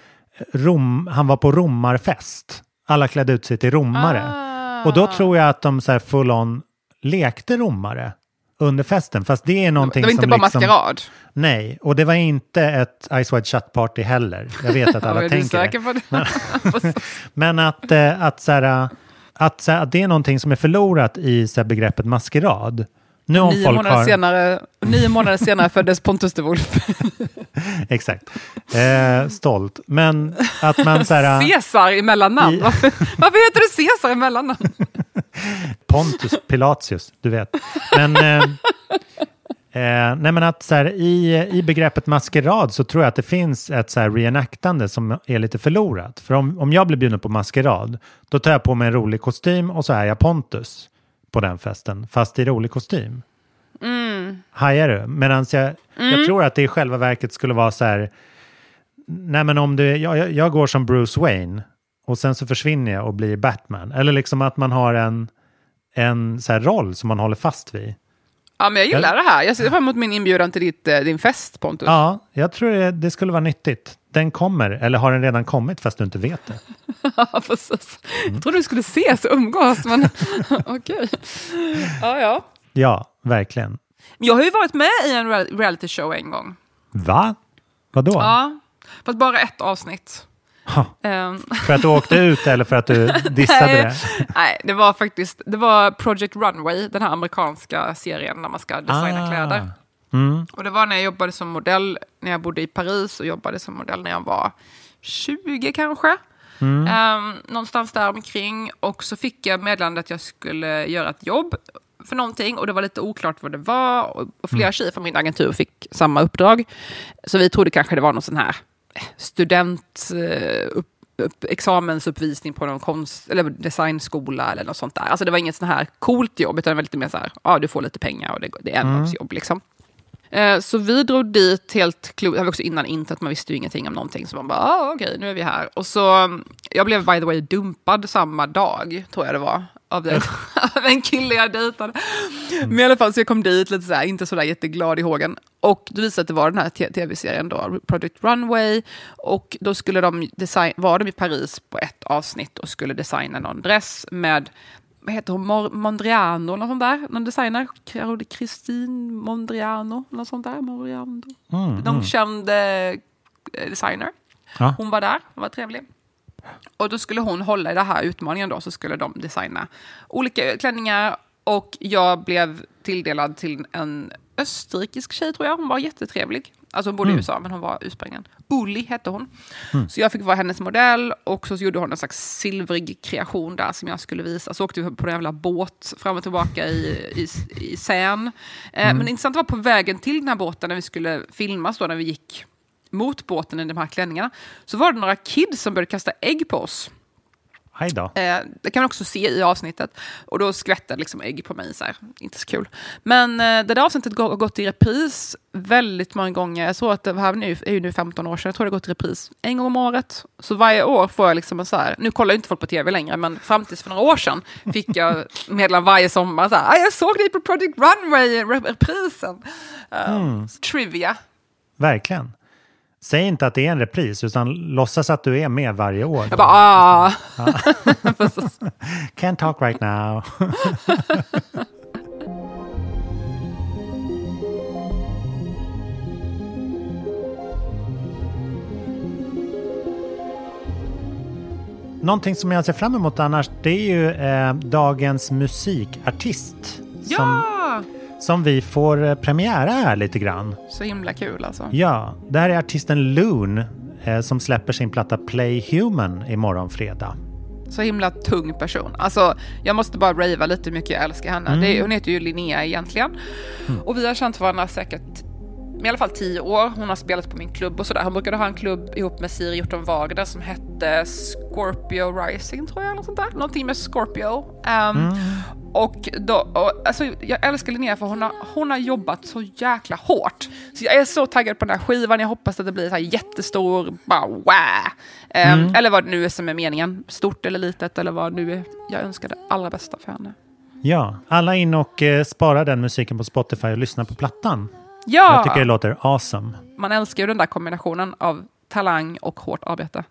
rom, han var på romarfest. Alla klädde ut sig till romare. Och då tror jag att de så här full on lekte romare under festen. Fast det är någonting Det var inte som bara liksom, maskerad. Nej, och det var inte ett Ice White Shut Party heller. Jag vet att alla tänker säker det. på det? Men att, eh, att, så här, att, så här, att det är någonting som är förlorat i så här, begreppet maskerad. Nu om nio, folk månader har... senare, nio månader senare föddes Pontus de Wolf. Exakt. Eh, stolt. Men att man så här... Caesar i mellannamn. I- Varför, varför heter du Caesar i mellannamn? Pontus Pilatius, du vet. Men, eh, eh, nej men att så här, i, i begreppet maskerad så tror jag att det finns ett så här reenactande som är lite förlorat. För om, om jag blir bjuden på maskerad, då tar jag på mig en rolig kostym och så är jag Pontus på den festen, fast i rolig kostym. Mm. Hajar du? Medan jag, jag Mm. tror att det i själva verket skulle vara så här, nej men om du, jag, jag, jag går som Bruce Wayne och sen så försvinner jag och blir Batman. Eller liksom att man har en, en så roll som man håller fast vid. Ja, men jag gillar det här. Jag ser fram emot min inbjudan till ditt, eh, din fest, Pontus. Ja, jag tror det, det skulle vara nyttigt. Den kommer, eller har den redan kommit fast du inte vet det? Ja, precis. Jag trodde vi skulle ses och umgås, men okej. Ja, ja. Ja, verkligen. Jag har ju varit med i en real- reality show en gång. Va? Vadå? Ja, fast bara ett avsnitt. Ehm, för att du åkte ut eller för att du dissade nej, det? Nej, det var faktiskt det var Project Runway, den här amerikanska serien där man ska designa Ah. kläder. Mm. Och det var när jag jobbade som modell, när jag bodde i Paris och jobbade som modell när jag var 20 kanske. Mm. Ehm, någonstans där omkring. Och så fick jag meddelandet att jag skulle göra ett jobb för någonting och det var lite oklart vad det var. Och, och flera Mm. tjejer från min agentur fick samma uppdrag. Så vi trodde kanske det var någon sån här student... eh, Upp, upp, examensuppvisning på någon konst, eller designskola eller något sånt där. Alltså det var inget sån här coolt jobb, utan det var lite mer så här, ja du får lite pengar och det, det är endagsjobb liksom. Eh, Så vi drog dit helt klokt, det var också innan internet, man visste ju ingenting om någonting. Så man bara, ah, okej, nu är vi här. Och så, mm, jag blev by the way dumpad samma dag, tror jag det var, av, det, av en kille jag dejtade. Men i alla fall, så jag kom dit lite så här, inte så där jätteglad i hågen. Och det visade att det var den här tv-serien då, Project Runway. Och då skulle de design, var de i Paris på ett avsnitt och skulle designa någon dress med vad heter hon, Mondriano eller sånt där, någon designer, Christine Mondriano, något sånt där, Mondriano. Mm, Någon mm. känd eh, designer. Ja. Hon var där, hon var trevlig. Och då skulle hon hålla i den här utmaningen då, så skulle de designa olika klänningar. Och jag blev tilldelad till en österrikisk tjej tror jag, hon var jättetrevlig. Alltså hon bodde i Mm. USA, men hon var ursprungligen. Uli hette hon. Mm. Så jag fick vara hennes modell och så gjorde hon en slags silvrig kreation där som jag skulle visa. Så åkte vi på en jävla båt fram och tillbaka i, i, i Seine. Eh, Mm. Men det intressanta var på vägen till den här båten när vi skulle filmas då, när vi gick mot båten i de här klänningarna, så var det några kids som började kasta ägg på oss. Hej då. Eh, det kan man också se i avsnittet. Och då skvätte liksom ägg på mig. Så här. Inte så kul. Men eh, det där avsnittet har gått i repris väldigt många gånger. Jag tror att det här nu, är ju nu 15 år sedan. Jag tror det har gått i repris en gång om året. Så varje år får jag liksom en så här. Nu kollar inte folk på tv längre, men fram tills för några år sedan fick jag meddelanden varje sommar. Så här, "Ah, jag såg dig på Project Runway, re- reprisen. Eh, Mm. Trivia. Verkligen. Säg inte att det är en repris, utan låtsas att du är med varje år. Jag bara, ah. Ja. Can't talk right now. Någonting som jag ser fram emot annars, det är ju eh, dagens musikartist. Ja! som vi får eh, premiära här lite grann. Så himla kul alltså. Ja, det här är artisten Loon eh, som släpper sin platta Play Human imorgon fredag. Så himla tung person. Alltså, jag måste bara rava lite hur mycket jag älskar henne. Mm. Det, hon heter ju Linnea egentligen. Och vi har känt varandra säkert i alla fall tio år. Hon har spelat på min klubb och sådär. Hon brukade ha en klubb ihop med Siri Hjorton Wagner som hette Scorpio Rising tror jag. Eller sånt där. Någonting med Scorpio. Um, Och, då, och alltså, jag älskar Linnea för hon har, hon har jobbat så jäkla hårt. Så jag är så taggad på den här skivan. Jag hoppas att det blir så här jättestor, bara wow. Ehm, Mm. Eller vad det nu är som är meningen. Stort eller litet eller vad nu är. Jag önskar det allra bästa för henne. Ja, alla in och eh, spara den musiken på Spotify och lyssna på plattan. Ja! Jag tycker det låter awesome. Man älskar ju den där kombinationen av talang och hårt arbete.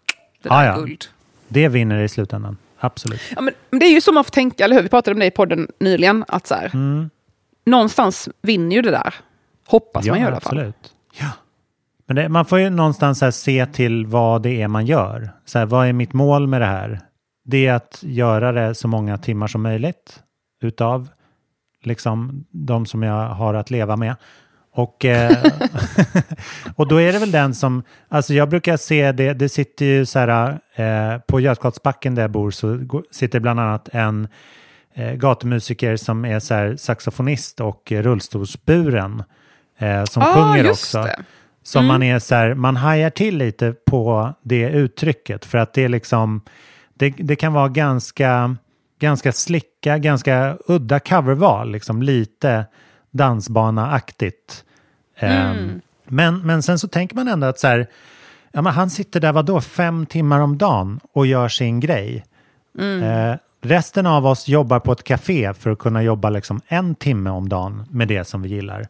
Det Ah, är ja. guld. Det vinner i slutändan. Absolut. Ja, men, men det är ju så man får tänka, eller hur? Vi pratade om det i podden nyligen. Att så här, Mm. Någonstans vinner ju det där. Hoppas ja, man gör i alla fall. absolut. Ja. Men det, man får ju någonstans här se till vad det är man gör. Så här, vad är mitt mål med det här? Det är att göra det så många timmar som möjligt utav liksom de som jag har att leva med. Och, eh, och då är det väl den som, alltså jag brukar se det, det sitter ju så här, eh, på Götgatsbacken där jag bor så sitter bland annat en eh, gatumusiker som är så här saxofonist och rullstolsburen eh, som Ah, sjunger också. det. Som Mm. man är så här, man hajar till lite på det uttrycket för att det är liksom, det, det kan vara ganska, ganska slicka, ganska udda coverval, liksom lite dansbana-aktigt. Mm. Ehm, men, men sen så tänker man ändå att så här, ja, men han sitter där vadå, fem timmar om dagen och gör sin grej. Mm. Eh, resten av oss jobbar på ett café för att kunna jobba liksom en timme om dagen med det som vi gillar.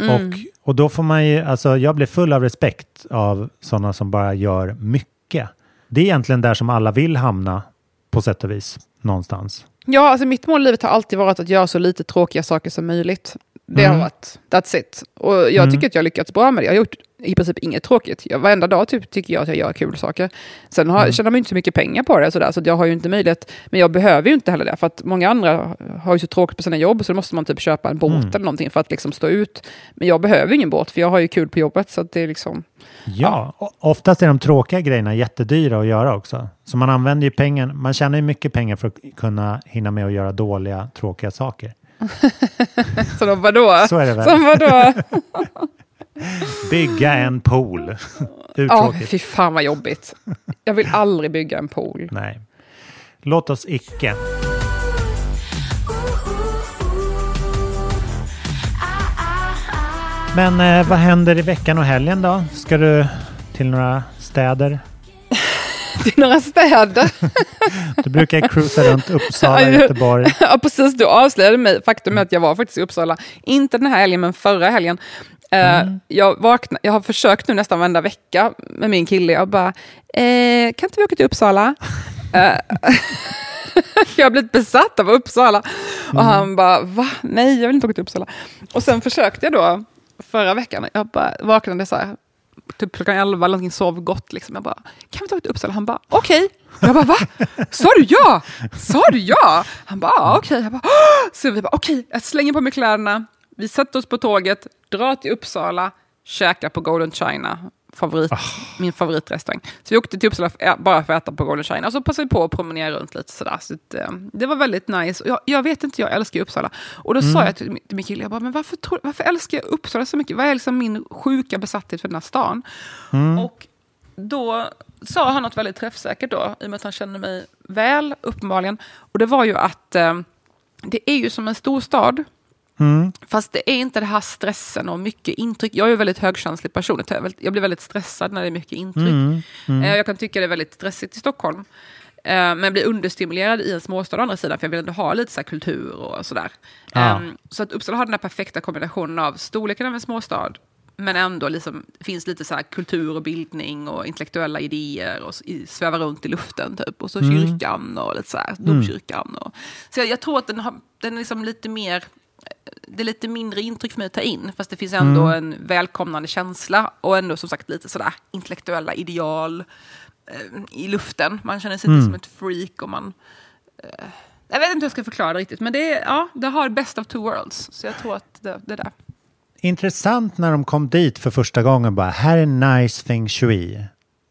Mm. Och, och då får man ju, alltså jag blir full av respekt av sådana som bara gör mycket. Det är egentligen där som alla vill hamna på sätt och vis, någonstans. Ja, alltså mitt mål i livet har alltid varit att göra så lite tråkiga saker som möjligt. Det har Mm. varit, that's it. Och jag Mm. tycker att jag har lyckats bra med det. Jag har gjort i princip inget tråkigt. Jag, varenda dag typ, tycker jag att jag gör kul saker. Sen har, Mm. tjänar man ju inte så mycket pengar på det, sådär, så jag har ju inte möjlighet. Men jag behöver ju inte heller det, för att många andra har ju så tråkigt på sina jobb, så då måste man typ köpa en båt Mm. eller någonting för att liksom stå ut. Men jag behöver ingen båt, för jag har ju kul på jobbet. Så det är liksom... Ja, o- oftast är de tråkiga grejerna jättedyra att göra också. Så man använder ju pengar, man tjänar ju mycket pengar för att kunna hinna med att göra dåliga, tråkiga saker. Så då, vadå? Så är det väl. Som vadå? Bygga en pool. Ja, Urtråkigt. fy fan vad jobbigt. Jag vill aldrig bygga en pool. Nej. Låt oss icke. Men eh, vad händer i veckan och helgen då? Ska du till några städer? Till några städer. Du brukar cruisa runt Uppsala, Göteborg. ja, precis. Du avslöjade mig. Faktum är att jag var faktiskt i Uppsala. Inte den här helgen, men förra helgen. Eh, jag, vakna, jag har försökt nu nästan varenda vecka med min kille. Jag bara, eh, kan inte vi åka till Uppsala? Eh, jag har blivit besatt av Uppsala. Och han bara, va? Nej, jag vill inte åka till Uppsala. Och sen försökte jag då förra veckan. Jag bara vaknade så här, typ klockan elva eller någonting, sov gott. Liksom. Jag bara, kan vi ta ett till Uppsala? Han bara, okej. Jag bara, va? Sa du ja? Sa du ja? Han bara, okej. Jag bara, "Åh!" Så vi bara, okej, jag slänger på mig kläderna. Vi sätter oss på tåget, drar till Uppsala, käkar på Golden China, favorit, min favoritrestaurang. Så vi åkte till Uppsala för, bara för att äta på Golden China. Och så passade vi på att promenera runt lite sådär. Så att, eh, det var väldigt nice. Och Jag, jag vet inte, jag älskar Uppsala. Och då sa Mm. jag till, min- kille, jag bara, men varför, tror, varför älskar jag Uppsala så mycket? Vad är liksom min sjuka besatthet för den här stan? Mm. Och då sa han något väldigt träffsäkert då, i och med att han känner mig väl, uppenbarligen. Och det var ju att eh, det är ju som en storstad, Mm. Fast det är inte det här stressen och mycket intryck. Jag är ju väldigt högkänslig person. Jag blir väldigt stressad när det är mycket intryck. Mm, mm. Eh, Jag kan tycka det är väldigt stressigt i Stockholm. Eh, Men jag blir understimulerad i en småstad å andra sidan, för jag vill ändå ha lite så här kultur och sådär. Ehm, Så att Uppsala har den här perfekta kombinationen av storleken av en småstad, men ändå liksom, finns lite så här kultur och bildning och intellektuella idéer och i- svävar runt i luften. Typ. Och så Mm. kyrkan och lite så här, Mm. domkyrkan. Och, så jag, jag tror att den, har, den är liksom lite mer det är lite mindre intryck för mig att ta in, fast det finns ändå Mm. en välkomnande känsla och ändå som sagt lite sådär intellektuella ideal eh, i luften. Man känner sig Mm. inte som ett freak och man... Eh, jag vet inte hur jag ska förklara det riktigt, men det, är, ja, det har best of two worlds. Så jag tror att det, det där. Intressant när de kom dit för första gången bara, här är nice feng shui.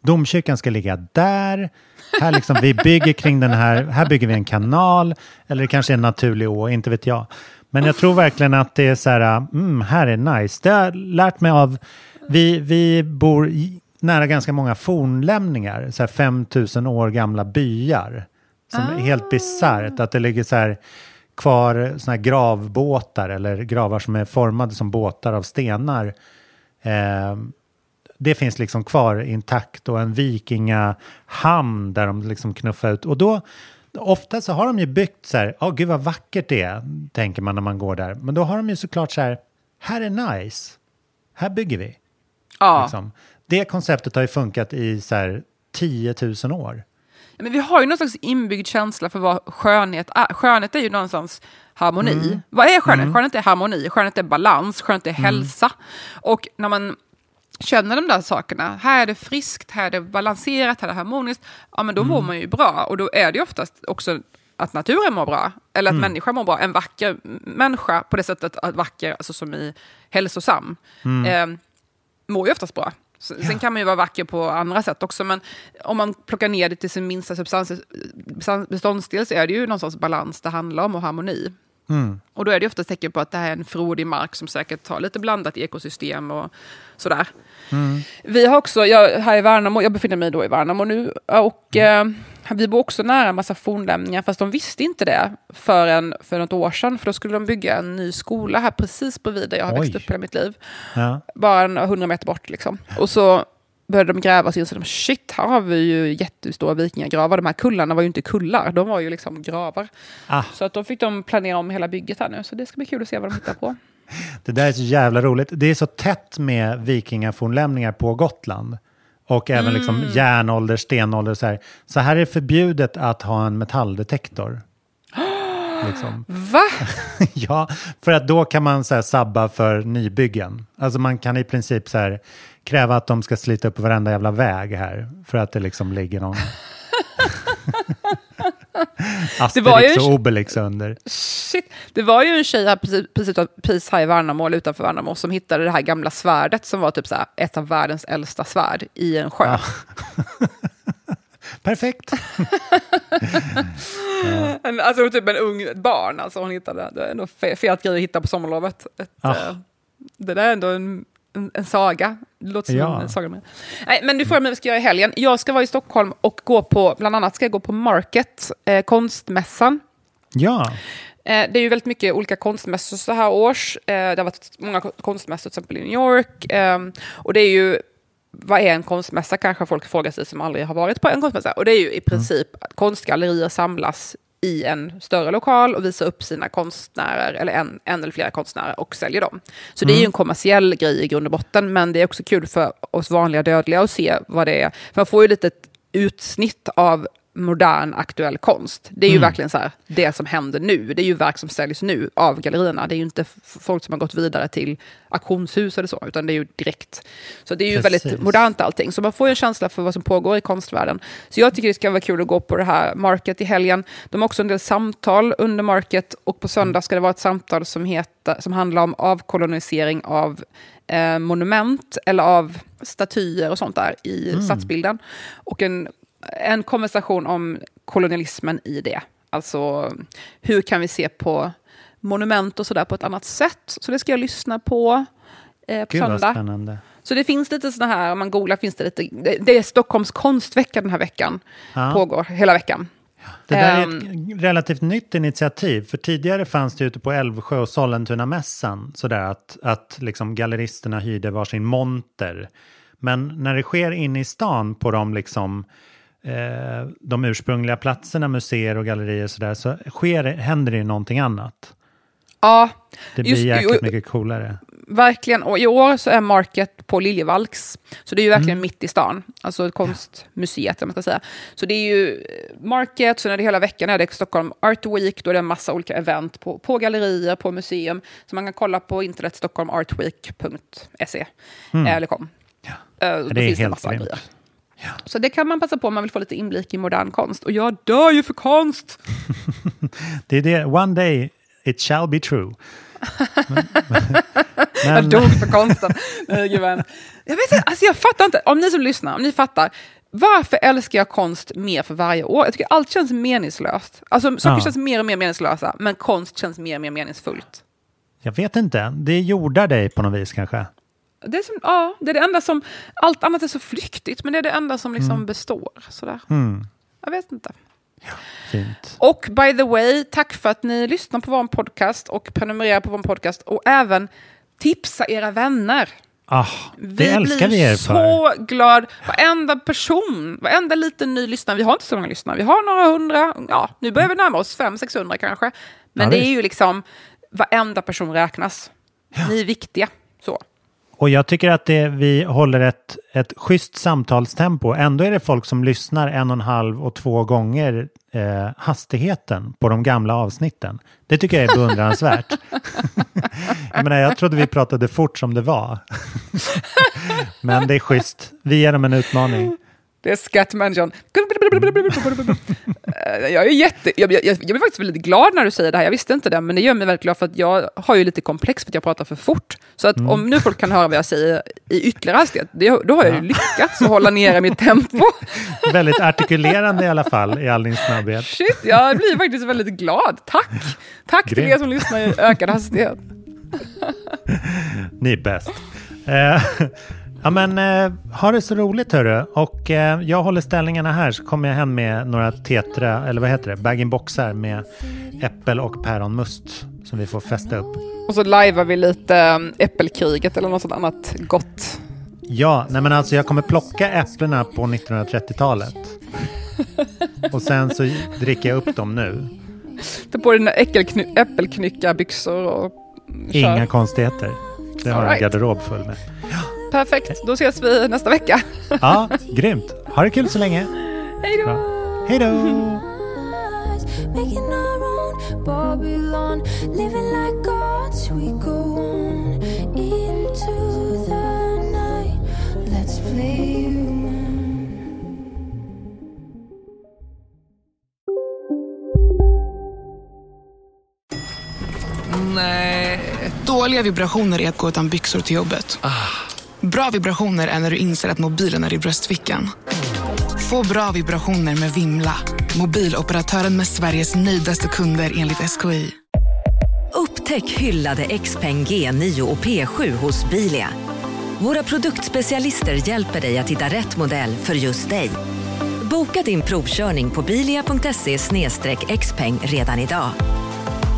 Domkyrkan ska ligga där. Här liksom, vi bygger kring den här, här bygger vi en kanal. Eller det kanske är en naturlig å, inte vet jag. Men jag tror verkligen att det är så här, mm, här är nice. Det har jag lärt mig av, vi, vi bor nära ganska många fornlämningar, så här 5000 år gamla byar. Som är helt bisarrt, att det ligger så här kvar såna här gravbåtar eller gravar som är formade som båtar av stenar. Eh, det finns liksom kvar intakt och en vikingahamn där de liksom knuffar ut. Och då, ofta så har de ju byggt så här, åh gud vad vackert det är, tänker man när man går där. Men då har de ju såklart så här, här är nice, här bygger vi. Ja. Liksom. Det konceptet har ju funkat i så här 10 000 år. Ja, Men vi har ju någon slags inbyggd känsla för vad skönhet är. Skönhet är ju någonstans harmoni. Mm. Vad är skönhet? Mm. Skönhet är harmoni, skönhet är balans, skönhet är Mm. hälsa. Och när man känner de där sakerna, här är det friskt, här är det balanserat, här är det harmoniskt, ja men då mår Mm. man ju bra. Och då är det ju oftast också att naturen mår bra, eller att Mm. människan mår bra. En vacker människa, på det sättet att vacker, alltså som i hälsosam, Mm. eh, mår ju oftast bra. S- Sen kan man ju vara vacker på andra sätt också, men om man plockar ner det till sin minsta substans, beståndsdel så är det ju någon sorts balans det handlar om och harmoni. Mm. Och då är det ofta tecken på att det här är en frodig mark som säkert har lite blandat ekosystem och sådär. Mm. Vi har också, jag, här i Värnamo, jag befinner mig då i Värnamo nu, och eh, vi bor också nära en massa fornlämningar, fast de visste inte det förrän för något år sedan, för då skulle de bygga en ny skola här precis bredvid där jag har Oj. växt upp hela mitt liv. Ja. Bara en hundra meter bort liksom. Och så började de gräva så de, shit, här har vi ju jättestora vikingagravar. De här kullarna var ju inte kullar, de var ju liksom gravar. Ah. Så att då fick de planera om hela bygget här nu, så det ska bli kul att se vad de hittar på. Det där är så jävla roligt. Det är så tätt med vikingafornlämningar på Gotland. Och även liksom Mm. järnålder, stenålder och så här. Så här är det förbjudet att ha en metalldetektor. liksom. Va? ja, för att då kan man så här, sabba för nybyggen. Alltså man kan i princip så här, kräva att de ska slita upp varenda jävla väg här. För att det liksom ligger någon Asterix en- och Obelix under. Shit. Det var ju en tjej här precis, precis, här i Värnamo, eller utanför Värnamo, som hittade det här gamla svärdet som var typ så här, ett av världens äldsta svärd i en sjö. Perfekt. En, alltså typ en ung ett barn, alltså hon hittade. Det är ändå fe- fet grej att hitta på sommarlovet. Ett, Ah. eh, det där är ändå en, en, en saga. Det låter som Ja. en saga. Med. Nej, men du frågar mig vad jag ska göra i helgen. Jag ska vara i Stockholm och gå på, bland annat ska jag gå på Market, eh, konstmässan. Ja. Eh, det är ju väldigt mycket olika konstmässor så här års. Eh, det har varit många ko- konstmässor, till exempel i New York. Eh, och det är ju, vad är en konstmässa kanske folk frågar sig som aldrig har varit på en konstmässa. Och det är ju i princip att konstgallerier samlas i en större lokal och visar upp sina konstnärer, eller en, en eller flera konstnärer, och säljer dem. Så det är ju en kommersiell grej i grund och botten, men det är också kul för oss vanliga dödliga att se vad det är. För man får ju lite utsnitt av modern aktuell konst. Det är ju Mm. verkligen så här, det som händer nu. Det är ju verk som säljs nu av gallerierna. Det är ju inte folk som har gått vidare till auktionshus eller så, utan det är ju direkt. Så det är ju Precis. väldigt modernt allting. Så man får ju en känsla för vad som pågår i konstvärlden. Så jag tycker det ska vara kul att gå på det här Market i helgen. De har också en del samtal under Market och på söndag ska det vara ett samtal som, heter, som handlar om avkolonisering av eh, monument eller av statyer och sånt där i Mm. stadsbilden. Och en, en konversation om kolonialismen i det. Alltså hur kan vi se på monument och sådär på ett annat sätt. Så det ska jag lyssna på eh, på Gud söndag. Så det finns lite sådana här, om man googlar finns det lite, det, är Stockholms konstvecka den här veckan. Ja. Pågår hela veckan. Det där är Ehm, ett relativt nytt initiativ. För tidigare fanns det ute på Älvsjö och Sollentuna-mässan sådär att, att liksom galleristerna hyrde varsin monter. Men när det sker inne i stan på de, liksom, eh, de ursprungliga platserna, museer och gallerier sådär, så sker, händer det ju någonting annat. Ja, Det blir just- jäkligt jo- mycket coolare. verkligen. Och i år så är Market på Liljevalchs. Så det är ju verkligen Mm. mitt i stan. Alltså konstmuseet, vad man ska säga. Så det är ju eh, Market, så är det hela veckan är det Stockholm Art Week. Då är det en massa olika event på, på gallerier, på museum. Så man kan kolla på internet, stockholmartweek.se. Mm. Eller kom. Eh, då det är finns det helt massa grymt. Grejer. Så det kan man passa på om man vill få lite inblick i modern konst. Och jag dör ju för konst! Det är det, one day it shall be true. Men, Jag dog för konsten. Nej, jag, vet inte, alltså jag fattar inte, om ni som lyssnar, om ni fattar, varför älskar jag konst mer för varje år? Jag tycker allt känns meningslöst. Alltså saker Ja. känns mer och mer meningslösa, men konst känns mer och mer meningsfullt. jag vet inte, det jordar dig på något vis kanske. Det är, som, ja, det är det enda som, allt annat är så flyktigt, men det är det enda som liksom Mm. består. Sådär. Mm, Jag vet inte. fint. Och by the way, tack för att ni lyssnar på vår podcast och prenumererar på vår podcast och även tipsa era vänner. Ah, det älskar vi er för. så glad. Varenda person, varenda liten ny lyssnare. Vi har inte så många lyssnare. Vi har några hundra. Ja, nu börjar vi närma oss 500-600 kanske. Men Ja, det är ju liksom, varenda person räknas. Ni är viktiga. Och jag tycker att det, vi håller ett, ett schysst samtalstempo. Ändå är det folk som lyssnar en och en halv och två gånger eh, hastigheten på de gamla avsnitten. Det tycker jag är beundransvärt. jag menar, jag trodde vi pratade fort som det var. Men det är schysst. Vi ger dem en utmaning. Det är Scatman-John. Eh, Jag är jätte... Jag, jag, jag blir faktiskt väldigt glad när du säger det här. Jag visste inte det, men det gör mig väldigt glad för att jag har ju lite komplex för att jag pratar för fort. Så att Mm. om nu folk kan höra vad jag säger i ytterligare hastighet, det, då har jag ju lyckats att hålla nere mitt tempo. Väldigt artikulerande i alla fall i all din snabbhet. Shit, jag blir faktiskt väldigt glad. Tack! Tack till Grymt. er som lyssnar i ökad hastighet. Ni är bäst. Eh, ja men eh, ha det så roligt hörru. Och eh, jag håller ställningarna här så kommer jag hem med några tetra, eller vad heter det, bag-in-boxar med äppel och päronmust som vi får fästa upp. Och så lajvar vi lite um, Äppelkriget eller något sånt annat gott. Ja, nej men alltså jag kommer plocka äpplena på 1930-talet. Och sen så dricker jag upp dem nu. Ta på dig dina äppelknyckarbyxor och kör. Inga konstigheter. Det har jag en Alright. garderob full med. Perfekt, då ses vi nästa vecka. Ja, grymt. Ha det kul så länge. Hej då! Bra. Hej då! Making our own Babylon, living like gods. We go on into the night. Let's play. Nej. Dåliga vibrationer är att gå utan byxor till jobbet. Bra vibrationer är när du inser att mobilen är i bröstfickan. Få bra vibrationer med Vimla. Mobiloperatören med Sveriges nöjdaste kunder enligt SKI. Upptäck hyllade XPeng G9 och P7 hos Bilia. Våra produktspecialister hjälper dig att hitta rätt modell för just dig. Boka din provkörning på bilia.se xpeng redan idag.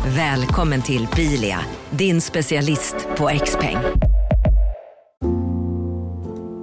Välkommen till Bilia, din specialist på XPeng